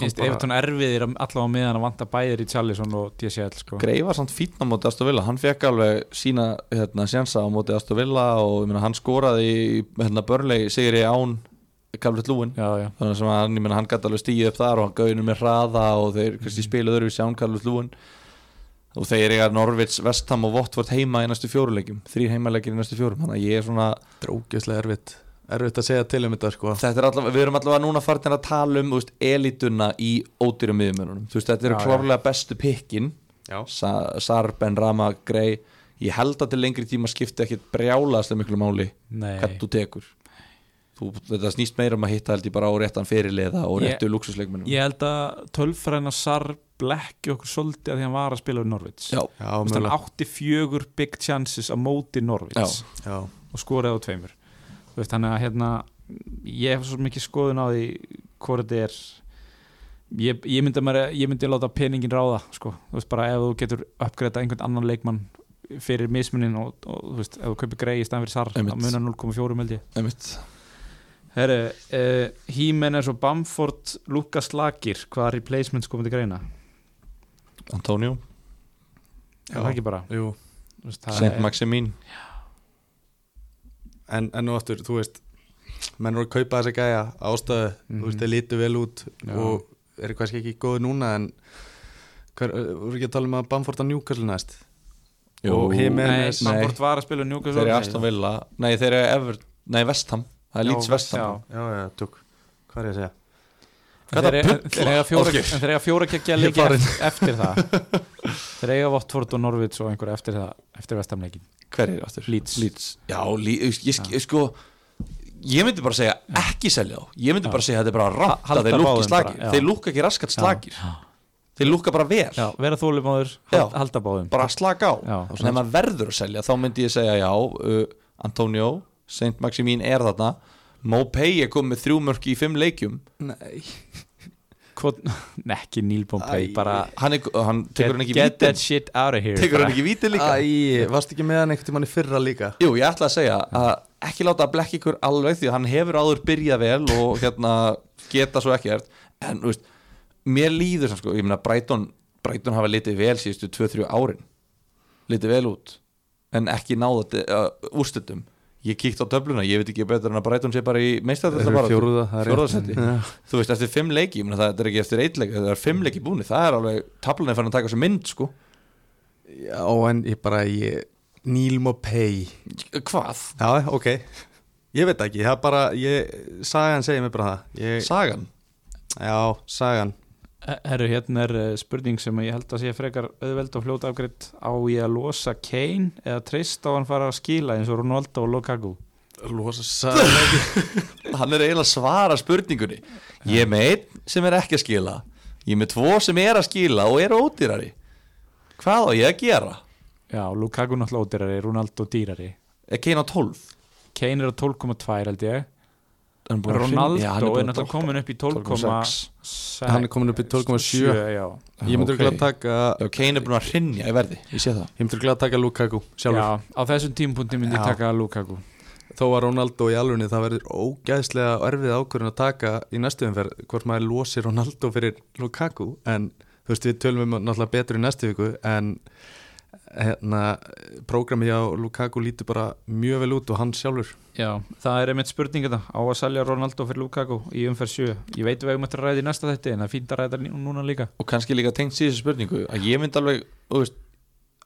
finnst Evertón erfiðir allavega meðan að vanta bæðir í Charlison og DCL sko. Grei var samt fínn á móti Aston Villa. Hann fekk alveg sína hérna, sjansa á móti Aston Villa og ég meina, hann skoraði í hérna, börnlegi sigri án Calvert Lúin já, já. þannig sem hann, ég meina, hann gæti alveg stíð upp þar og hann gauðinu með hraða og þeir kannski spiluð öðru í sján Calvert Lúin og þeir eiga Norvits, Vestham og Votvort heima í næstu fjóruleikjum þrýr heimaleikir í næstu fjórum. Þannig að ég er svona drókislega erfitt. Erfitt að segja til um þetta sko. Þetta er allavega, við erum allavega núna farin að tala um veist, elituna í ódýrum miðumönunum þú veist, þetta eru klárlega bestu pikkin já, Sa Sar, Ben Rama, Grey ég held að til lengri tíma skipti ekkit brjálaðslega miklu máli Nei. hvað þú tekur þú, þetta snýst meira um að hitta held ég bara á réttan fyrirliða og réttu luxusleikmennum ég held að tölfræðina Sar blekki okkur svolítið að því hann var að spila við Norvits já, já, Þú veist, hann mögulega. átti fjögur big chances á móti Norvits já, og skoraði á tveimur. Þú veist, þannig að hérna ég hef svo mikið skoðun á því hvort þetta er ég, ég, myndi maður, ég myndi láta peningin ráða sko. þú veist bara ef þú getur uppgreita einhvern annan leikmann fyrir mismunin og, og þú veist, ef þú kaupir grei í staðan fyrir sar Einmitt. þá munar 0,4 meldi Herru, uh, Hímenes og Bamford Lukas Lagir, hvaða replacements komið til greina? Antonio, Já, það ekki bara? Jú. Þú veist, það Saint er- Maximin. En, en nú aftur, þú veist menn eru að kaupa þessa gæja ástöðu Mhm. þú veist, þeir lítu vel út Já. og eru kannski ekki góði núna en hver, voru ekki að tala um að Bamford að Newcastle næst? Og Nei, Jimenez- Bamford var að spila Newcastle. Þeir eru Aston Villa, nei þeir eru Ever, nei Vestham, það er Leeds Já, Vestham já, já, tuk hvað er ég að segja? Hvað þeir, er það en þeir eiga fjóra, þeir Ég leiki eftir, það. (laughs) Þeir eiga Votford og Norvits og einhver eftir það eftir vestamleikin hver er aftur? Leeds. Leeds. Já, ég, sko ég myndi bara segja ekki selja þá. Ég myndi Já. bara segja að þetta er bara að þeir lúkki báðum slagir já. þeir lúkka ekki raskat slagir þeir lúkka bara vel. Já, vera þólumáður, Já. hald, halda báðum. Bara slaka á. Já. en ef maður verður að selja þá myndi ég segja já uh, Antonio, Saint Maximin er þarna. Mopay er komið með þrjú mörk í fimm leikjum. Nei. Kvot, (laughs) Nei, ekki Neil Pompey Æ. bara hann, er, hann tekur hann get, ekki get that vítin shit out of here tekur bara. hann ekki vítin líka? Æ, varst ekki með hann einhvern tímann í fyrra líka? Jú, ég ætla að segja að ekki láta að blekka ykkur alveg því að hann hefur áður byrjað vel og hérna geta svo ekkert. En þú veist, mér líður sem sko, ég meina Brighton, Brighton hafa litið vel síðustu 2-3 árin. Litið vel út. En ekki náða uh, úrstöldum ég kíkt á töfluna, ég veit ekki betur en að Brighton sé bara í rétt. Fjórðasetti. Já. þú veist, eftir fimm leiki, ég meina það er ekki eftir eitt leiki það er fimm leiki búni, það er alveg tablan er fann að taka svo mynd, sko Já, en ég bara ég, Neil Mopay hvað? Já, ok Ég veit ekki, það er bara ég, Sagan segir mér bara það ég, Sagan? Já, Sagan Herru, hérna er eh, spurning sem ég held að sé frekar auðveld og fljóta afgreitt á ég að losa Kane eða treyst á hann fara að skila eins og Ronaldo og Lukaku? Losa ekki (laughs) hann er eiginlega að svara spurningunni. Ég er með einn sem er ekki að skila. Ég er með tvo sem er að skila og eru ódýrari. Hvað á ég að gera? Já, Lukaku náttúrulega ódýrari, Ronaldo dýrari. Er Kane á 12? Kane er á 12,2 held ég Hann er búinn að Ronaldo Já, er, náttúrulega komin upp í 12,6 Hann er komin upp í 12,7 já. Ég myndur Ok. okay. að taka Já, Kane er búin að hrinja í verði ég sé það Ég myndur að taka Lukaku sjálfur já, á þessum tímpunkti myndi ég taka Lukaku Þó að Ronaldo í alvegni það verður ógæðslega erfið ákvörðin að taka í næstu umferð hvort maður losi Ronaldo fyrir Lukaku en þú veist við tölum um náttúrulega betur í næstu viku en hérna prógramið á Lukaku lítur bara mjög vel út og hann sjálfur. Já, það er einmitt spurning þetta á að selja Ronaldo fyrir Lukaku í umferð 7 Ég veit við hefum eftir að ræða í næsta þetta en það er fínt að ræða núna líka. Og kannski líka tengt síðan spurningu að ég myndi alveg þú veist,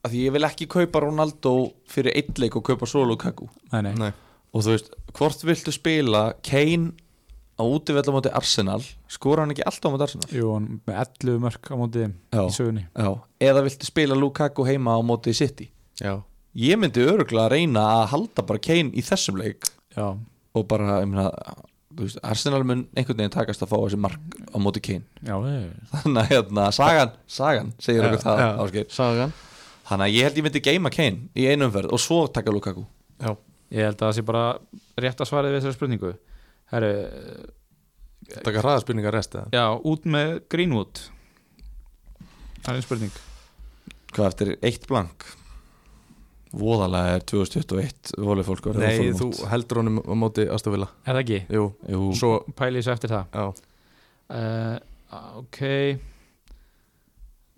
að því ég vil ekki kaupa Ronaldo fyrir eitt leik og kaupa svo Lukaku. Nei, nei, Nei. og þú veist, hvort viltu spila Kane á útivella móti Arsenal skora hann ekki alltaf á móti Arsenal? Jú, hann með 11 mörg á móti þeim Já. í sögunni. Já. eða viltu spila Lukaku heima á móti City? Já, ég myndi öruglega að reyna að halda bara Kane í þessum leik. Já, og bara, ég meina þú veist, Arsenal mun einhvern veginn takast að fá þessi mark á móti Kane. Þannig að hérna, sagan, sagan segir okkur það, Sagan. Þannig að ég held ég myndi geima Kane í einu umferð og svo taka Lukaku. Já, ég held að það sé bara rétt að svarið við þessari spurningu Herru, taka hraðaspurningar rest eða? Já, út með Greenwood. Það er einn spurning. Hvað eftir eitt blank? Voðalega er 2021 volið fólk Nei, þú heldur honum á móti Astafila Er það ekki? Jú, Jú, svo, Pæli þessu eftir það. Já. Uh, Ok.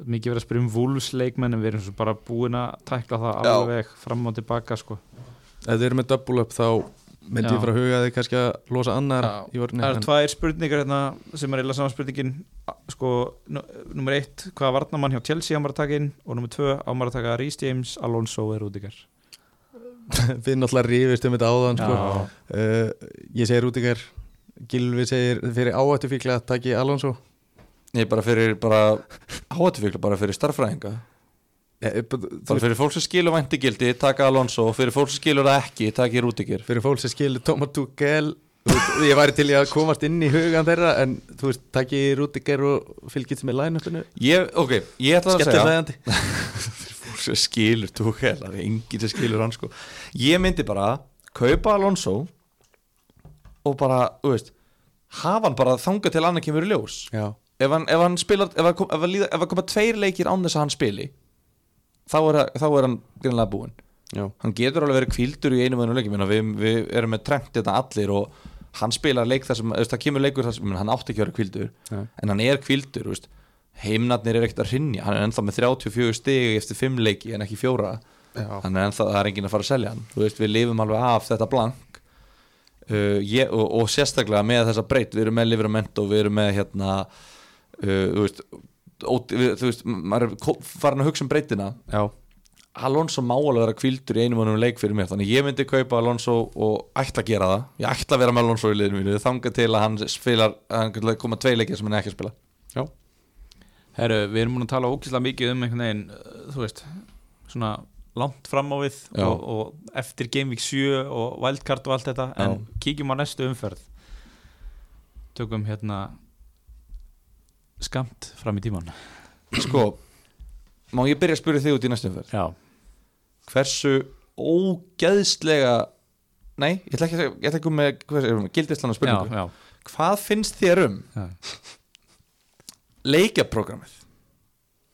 Mikið verið að spyrja um Wolves leikmenn en við erum svo bara búin að tækla það Já. alveg fram og tilbaka sko. Ef þið eru með double up þá myndi Já. ég fara að huga að þið kannski að losa annar Já. í vörni Það eru tvær spurningar hérna sem er eða saman spurningin. Sko, nummer eitt, hvaða varnamann hjá Chelsea á maður að taka inn og nummer tvö á maður að taka Rhys James, Alonso eða Rudiger? (laughs) Við náttúrulega rífist um þetta áðan sko. Uh, Ég segir Rúdingar Gilvi segir fyrir áhættu fíkla að taki Alonso. Nei, bara fyrir bara áhættufíkla, bara fyrir starffræðinga b- bara þú- fyrir fólk sem skilur væntigildi, taka Alonso og fyrir fólk sem skilur það ekki, taki Rúdikir Fyrir fólk sem skilur veist, Ég væri til að komast inn í hugan þeirra En þú veist, taki Rúdiger og fylgist með ég, ok, ég ætla að segja (laughs) skilur Tuchel, það er enginn sem skilur hann sko. Ég myndi bara kaupa Alonso og bara, þú veist hafa hann bara þangað til annað kemur í ljós. Ef hann, ef hann spilar ef hann, kom, ef hann, líða, ef hann koma tveir leikir án þess að hann spili þá er, þá er hann greinlega búinn. Já, hann getur alveg verið kvildur í einu veginn leik. Minna, við, við erum með trend þetta allir og hann spilar leik þar sem það kemur leikur þar sem hann átti ekki að vera kvildur Nei. en hann er kvildur heimnarnir er ekkert að hrinja hann er ennþá með 34 stigi eftir 5 leiki en ekki fjóra. Já. hann er ennþá, það er enginn að fara að selja hann. Veist, við lifum alveg af þetta blank. Uh, ég, og, og sérstaklega með þessa breytt, við erum með Livramento við erum með hérna uh, veist, þú veist maður er farin að hugsa um breytina já. Alonso má alveg vera kvildur í einum og einum leik fyrir mér þannig ég myndi kaupa Alonso og ætla að gera það ég ætla að vera með Alonso í liðinu mínu þanga til að hann spilar, að hann koma tvei leikir sem hann ekki að spila já. Herru, við erum múin að tala ókvæslega mikið um einhvern veginn, uh, þú veist svona langt fram á við og, og eftir Game Week 7 og Wildcard og allt þetta en Já. kíkjum á næstu umferð tökum hérna skamt fram í tíman sko, má ég byrja að spyrja þig út í næstum fyrr Já, hversu ógeðslega nei, ég ætla ekki að segja- ég ætla ekki að koma með gildislan já, og spurningu? Já, hvað finnst þér um já. leikjaprogrammið?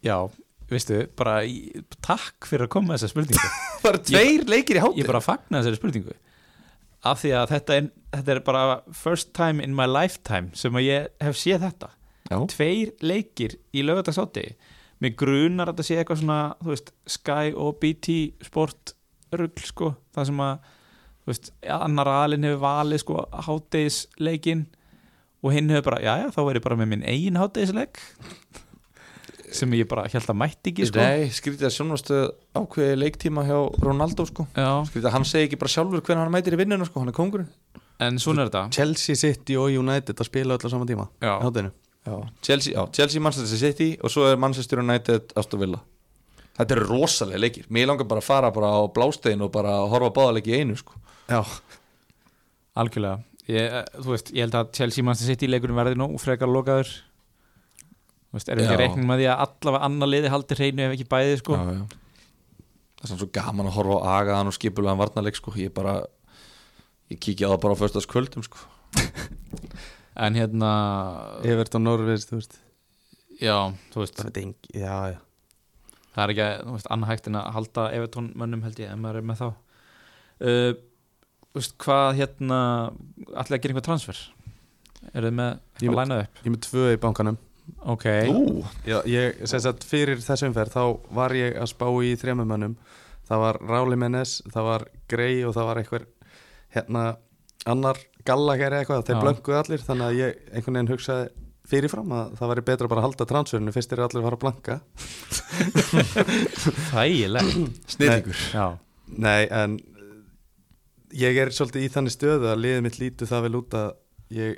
Já, veistu, bara í, takk fyrir að koma með þessa spurningu. (laughs) Bara tveir leikir í hátíð Ég bara fagna þessari spurningu. Af því að þetta er, þetta er bara first time in my lifetime sem að ég hef séð þetta Já. tveir leikir í lögadagsátti mér grunar að þetta sé eitthvað svona þú veist, Sky og BT sport rugl sko. Það sem að þú veist, annar aðlinn hefur valið sko hátegisleikin og hinn hefur bara, já já, þá er ég bara með minn eigin hátegisleik (laughs) sem ég bara held að mætti ekki sko. Nei, skrítið að sjónvarstöð ákveði leiktíma hjá Ronaldo sko. Já, Skrítið að hann segi ekki bara sjálfur hvernig hann mætir í vinnuna sko, hann er kongurinn en svona er þetta. Chelsea City og United að spila öll á sama tíma Já. Chelsea, já, Chelsea, Manchester City og svo er Manchester United Aston Villa. Þetta eru rosalega leikir. Mér langar bara að fara bara á blástegin og bara horfa báðaleiki í einu sko. Já, Algjörlega. Ég, eh, Þú veist, ég held að Chelsea Manchester City leikurinn verði nú frekar lokaður. Þú veist, erum við ekki að reikning með því að allavega annar liði haldi hreinu ef ekki bæði sko? Já, já. Það er samt svo gaman að horfa á agaðan og skipulegan varnarleik sko. Ég bara, ég kíkja á það bara á föstaskvöldum sko (laughs) En hérna, Everton Norvis, þú veist. já, þú veist. Það engi, já, já. Það er ekki, þú veist, annað hægt en að halda Evertón mönnum held ég, ef maður er með þá. Uh, Þú veist, hvað hérna allir að gera einhver transfer? Er þið með eitthvað með- lænað upp? Ég með tvö í bankanum. Ok, Ú, Já, ég, sem sagt, fyrir þessum ferð þá var ég að spá í þremumönnum það var Ráli Mennes, það var Grey og það var einhver hérna annar gallageri eitthvað þeir Já. blönguðu allir, þannig að ég einhvern veginn hugsaði fyrirfram að það væri betra bara að halda transferinu fyrst er allir að fara að blanka. (laughs) Þægilegt. (clears throat) Snillingur. Já, Nei, en uh, ég er svolítið í þannig stöðu að liðið mitt lítu það vel út að ég,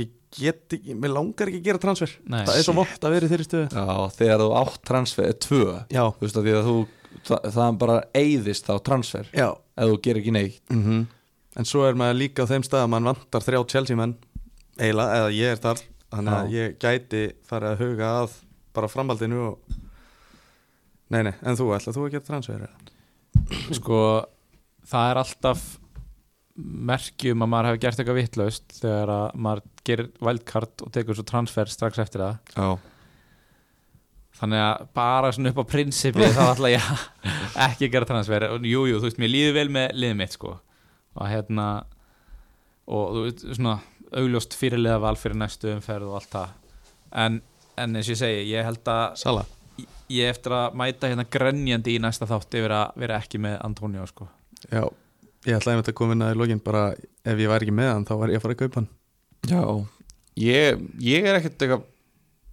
ég get ekki, mér langar ekki að gera transfer. Nei. það er svo vott að vera í þeirri stöðu. Já, þegar þú átt transfer, tvö Já, Þú veist að því að þú, það, það bara eyðist á transfer. Já. Ef þú gerir ekki neitt. Mm En svo er maður líka á þeim stað að mann vantar þrjá Chelsea menn eiginlega, eða ég er þar þannig að ég gæti farið að huga að bara framhaldinu og Nei, nei, en þú, ætla þú að geta transfer? eða? sko það er alltaf merkjum að maður hefur gert eitthvað vittlaust þegar að maður gerir wildcard og tekur svo transfer strax eftir það Já, þannig að bara svona upp á prinsipi þá ætla ég (laughs) ekki að gera transfer og jú, jú, þú veist, mér líður vel með liðið mitt sko og hérna og þú veist, svona augljóst fyrirliða val fyrir næstu umferð og allt það. En, en eins og ég segi, ég held að Sala. ég eftir að mæta hérna grenjandi í næsta þátt yfir að vera ekki með Antonio sko. Já, ég ætlaði að koma inn að í lokin bara ef ég væri ekki með hann þá var ég að fara að kaupa hann. Já Ég, ég er ekkert eitthvað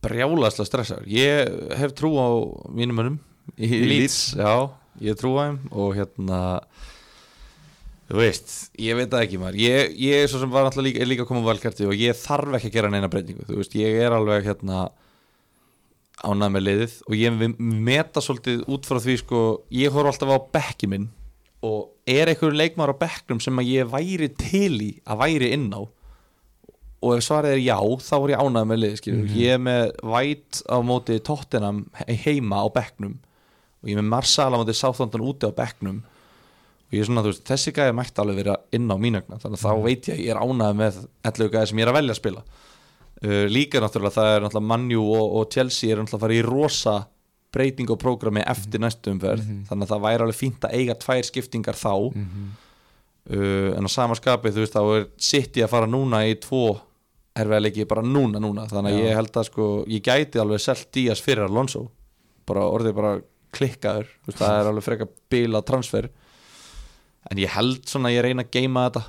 brjálaslega stressaður. Ég hef trú á mínum mönnum í Leeds. Já, ég trú á þeim og hérna Þú veist, ég veit það ekki maður. Ég, ég er svo sem var náttúrulega líka, líka að koma á valkarti og ég þarf ekki að gera neina breytingu Þú veist, ég er alveg hérna ánað með liðið og ég meta svolítið út frá því sko, ég horf alltaf á bekki minn og er einhver leikmaður á bekknum sem að ég væri til í að væri inn á? Og ef svarið er já, þá er ég ánað með liðið skilur. ég er með White á móti Tottenham he- heima á bekknum og ég er með Marsala á móti Southampton úti á bekknum og ég er svona, þú veist, þessi gæði mætti alveg vera inn á mínagna, þannig að þá veit ég ég er ánað með 11 gæði sem ég er að velja að spila. Uh, líka náttúrulega það er náttúrulega Manju og, og Chelsea er náttúrulega að fara í rosa breyting og prógrami eftir næstu umferð þannig að það væri alveg fínt að eiga tvær skiptingar þá. Uh, en á sama skapi þú veist þá er City að fara núna í tvo erfiðleiki bara núna núna. Þannig að Já. ég held að sko ég gæti alveg selt Díaz fyrir Alonso. Bara (laughs) en ég held svona að ég reyna að geima þetta.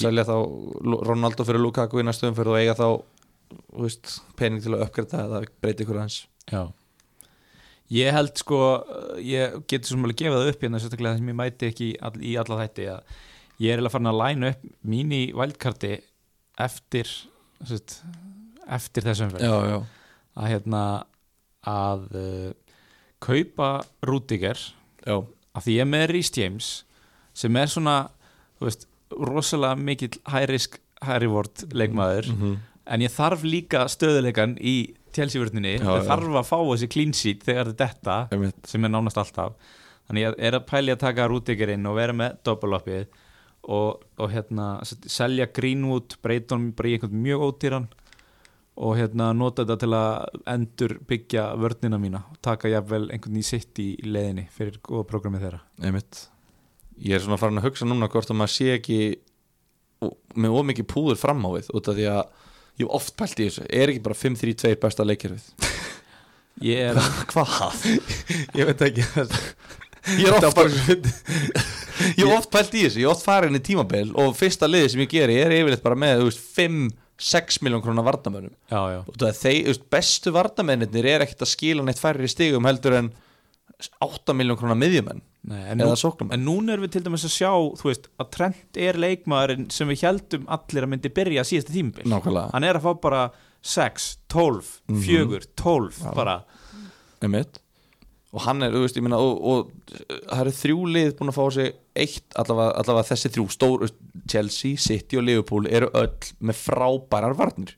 Selja þá Ronaldo fyrir Lukaku í næstu umferð og eiga þá veist, pening til að uppgræta eða breyti ykkur hans Já. Ég held sko, ég getur svona alveg gefað upp hérna sérstaklega sem ég mæti ekki all, í alla þætti að ég er eiginlega farin að læna upp mín í vældkarti eftir sérst, eftir þessum já, að hérna að uh, kaupa Rúdiger já, af því ég er með Rhys James sem er svona, þú veist rosalega mikill high risk high reward leikmaður. Mhm. en ég þarf líka stöðuleikan í það já. þarf að fá þessi clean sheet þegar þetta er sem er nánast alltaf. Þannig ég er að pæli að taka Rúdiger inn og vera með doppelopið og, og hérna selja Greenwood í einhvern mjög ódýran og hérna nota þetta til að endur byggja vörnina mína og taka jafnvel einhvern í sitt í leiðinni fyrir góða prógramið þeirra. Einmitt. Ég er svona farin að hugsa núna hvort að maður sé ekki með ómikið púður fram á við út af því að ég hef oft pælt í þessu. Er ekki bara 5-3-2 besta leikjörfið (laughs) Ég er, Hvað? (laughs) Ég veit ekki. Ég er oft (laughs) Ég hef oft pælt í þessu, ég hef oft farin í tímabil og fyrsta liði sem ég geri er yfirleitt bara með 5-6 miljón krónar já, og það þeir, þú veist, bestu varnamennir er ekkert að skila neitt færri stigum heldur en 8 miljón krónar miðjumenn Nei, en, nú, en núna erum við til dæmis að sjá veist, að Trent er leikmaðurinn sem við heldum allir að myndi byrja síðasta tímabil. Nákvæmlega, hann er að fá bara 6, 12, Mhm. 4, 12 Já. bara, einmitt og hann er, þú veist, ég meina og, og það eru þrjú lið búin að fá sig eitt, allavega, allavega þessi þrjú stór, veist, Chelsea, City og Liverpool eru öll með frábærar varnir.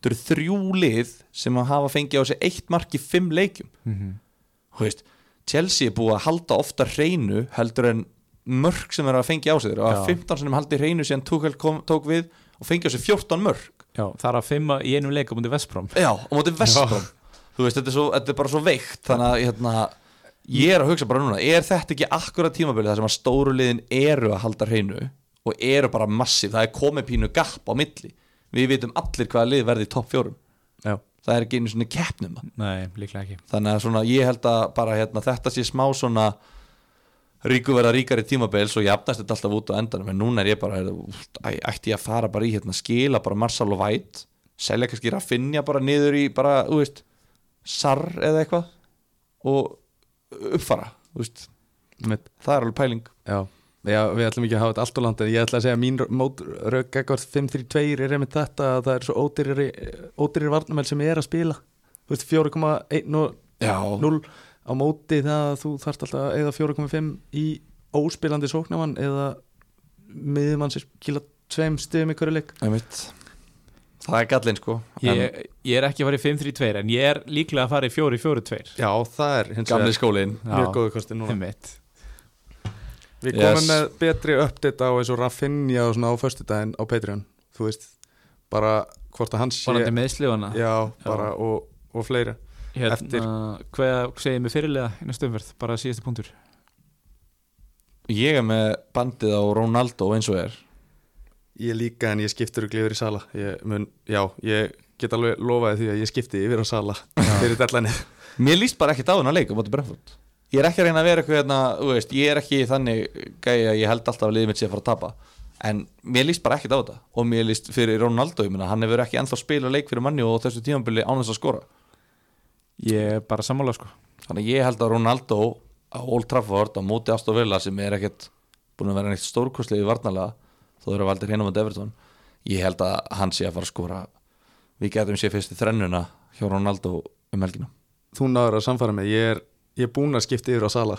Það eru þrjú lið sem að hafa fengið á sig eitt mark í fimm leikjum. Þú veist, Chelsea er búið að halda ofta hreinu heldur en mörg sem er að fengja á sig. Þeir og Já. 15 sem haldi hreinu kom, tók við og fengja á sig 14 mörg já, það er að fimma í einum leik á mútið Vestbrom Já, og mótið Vestbrom Þú veist, þetta er, svo, þetta er bara svo veikt Þannig að hérna, ég er að hugsa bara núna Er þetta ekki akkurat tímabilið þar sem að stóru liðin eru að halda hreinu og eru bara massíf, það er komið pínu gap á milli. Við vitum allir hvaða lið verði í topp fjórum. Já, Það er ekki einu svona keppnum nei, Þannig að svona, ég held að bara hérna, þetta sé smá svona ríku verða ríkari tímabil svo jafnast þetta alltaf út á endanum en núna er ég bara, æ, ætti ég að fara bara í hérna, skila bara Marsal og Væt selja kannski Rafinha bara niður í bara, þú veist, Sarr eða eitthvað og uppfara, það er alveg pæling. Já, Já, við ætlum ekki að hafa þetta allt og langt en ég ætla að segja að mín mótrögg ekkert 5-3-2 er einmitt þetta að það er svo ódýrari, ódýrari varnamæl sem er að spila. Þú veist 4,1 og Já, 0 á móti það að þú þarft alltaf eða 4,5 í óspilandi sóknamann eða miðjumann sem kýla tveim stöðum í hverju leik Það er gallinn sko ég, ég er ekki að fara í 5-3-2 en ég er líklega að fara í 4-4-2 Já, það er Gamli vegar skólinn. mjög góðu kosti núna. Einmitt. Við Yes. komum með betri update á eins og Rafinha og svona á föstudaginn á Patreon. Þú veist, bara hvort að hans sé Vonandi meðslifana Já, bara og, og fleiri hérna, eftir- Hvað segir mér fyrirlega í næstu umferð, bara síðasta punktur. Ég er með bandið á Ronaldo eins og er Ég líka en ég skiptur og glifur í sala. Ég mun, Já, ég get alveg lofaði því að ég skipti yfir á sala (laughs) fyrir dellanir Mér líst bara ekkert á þennan leik á móti Brentford. Ég er ekki að reyna að vera eitthvað hérna, þú veist, Ég er ekki þannig gæi að ég held alltaf að liðið mitt sé að fara að tapa. En mér líst bara ekkert á þetta. Og mér líst fyrir Ronaldo, ég meina Hann hefur ekki ennþá spila leik fyrir manni og á þessu tímabili án þess að skora. Ég er bara sammála sko. Þannig að ég held að Ronaldo á Old Trafford á móti Aston Villa sem er ekkert búin að vera neitt stórkostlegi varnalega þó þeirra valdir hinum á Everton. Ég held að hann sé að fara að skora. Við getum sé fyrst í þrennuna hjá Ronaldo um helgina. Þú náður að samfara mig, ég er, ég er búin að skipta yfir á sala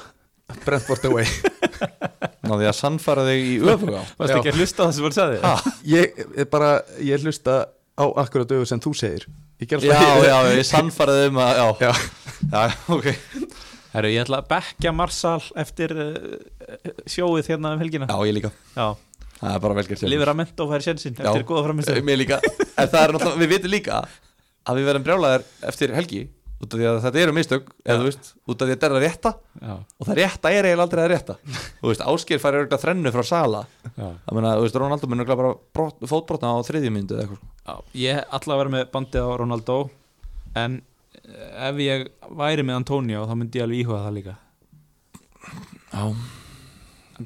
Brentford away. (laughs) Náði að sannfara þig í öfuga Varst ekki að hlusta á það sem voru sagði? Ha? Ég er bara, ég hlusta á akkurat öfu sem þú segir. Ég já, já, ég sannfaraði um að já, Já. já, ok. Herru, ég ætla að bekka Marsal eftir uh, sjóið hérna um helgina. Já, ég líka, Já, það er bara velgjert lifir að menta og færi sjensin eftir góða framistöð mér líka, en það er náttúrulega, við vitum líka að við verðum brjálæðir eftir helgi út af því að þetta eru mistök eða þú veist, út af því að þetta er að rétta. Já, og það rétta er eiginlega aldrei að rétta. Þú veist, Ásker færi auðvitað þrennu frá Sala. Já. það meina, þú veist, Ronaldo mun örugglega bara brot, fótbrotna á þriðju myndu eða eitthvað. Já, ég ætla að vera með bandið á Ronaldo en eh, ef ég væri með Antonio þá myndi ég alveg íhuga það líka. Já,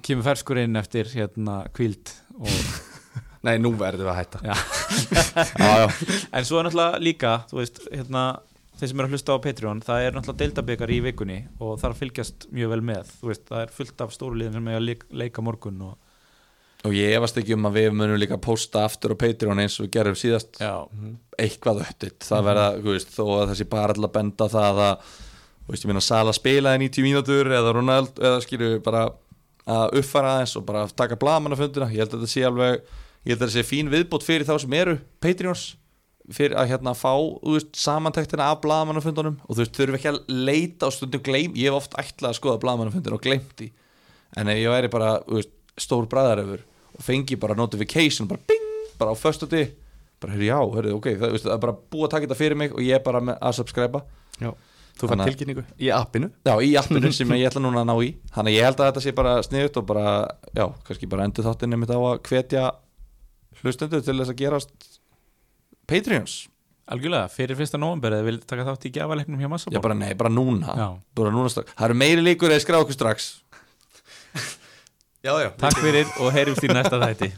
kemur ferskur inn eftir hérna kvíld og, (laughs) Nei, nú verðum við að hætta. (laughs) Já, já. en svo er náttúrulega líka þú veist, hérna þeir sem eru að hlusta á Patreon, það er náttúrulega deildabikar í vikunni og það er að fylgjast mjög vel með þú veist, það er fullt af stóru liðin sem er að leik, leika morgun og og ég efast ekki um að við munum líka posta aftur á Patreon eins og við gerum síðast. Já, eitthvað uppditt það verða, þú veist, þó að þessi bara alltaf benda það að, þú veist, ég minna Sala spilaði 90 mínútur eða Ronald eða skilju bara að uppfara aðeins og bara taka blagamannafundina ég held að þetta sé alveg, ég held að þetta sé fín viðbót fyrir þá sem eru Patreons fyrir að hérna fá, veist, samantektina af blagamannafundunum og þú veist, þurfum ekki að leita og stundum gleym, ég hef oft ætlað að skoða blagamannafundin og gleymt því. En ef ég væri bara, veist, stór bræðaröfur og fengi bara notification, bara bing bara á föstu bara heyrðu, já, heyrðu, ok, það, veistu, það er bara búið að taka þetta fyrir mig og ég er bara að subscriba Já, þú fann tilkynningu í appinu. Já, í appinu sem ég ætla núna að ná í. Þannig að ég held að þetta sé bara sniðut og bara, já, kannski bara endur þáttinni mitt á að hvetja hlustendur til þess að gerast Patreons. Algjörlega, fyrir fyrsta nóvember eða vil taka þátt í gjafaleiknum hjá Já, Massabók bara nei, bara núna. Já. bara núna strax. Það eru meiri líkur eða skrá okkur strax. (laughs) Já, já. Takk fyrir og heyrjumst í næsta þætti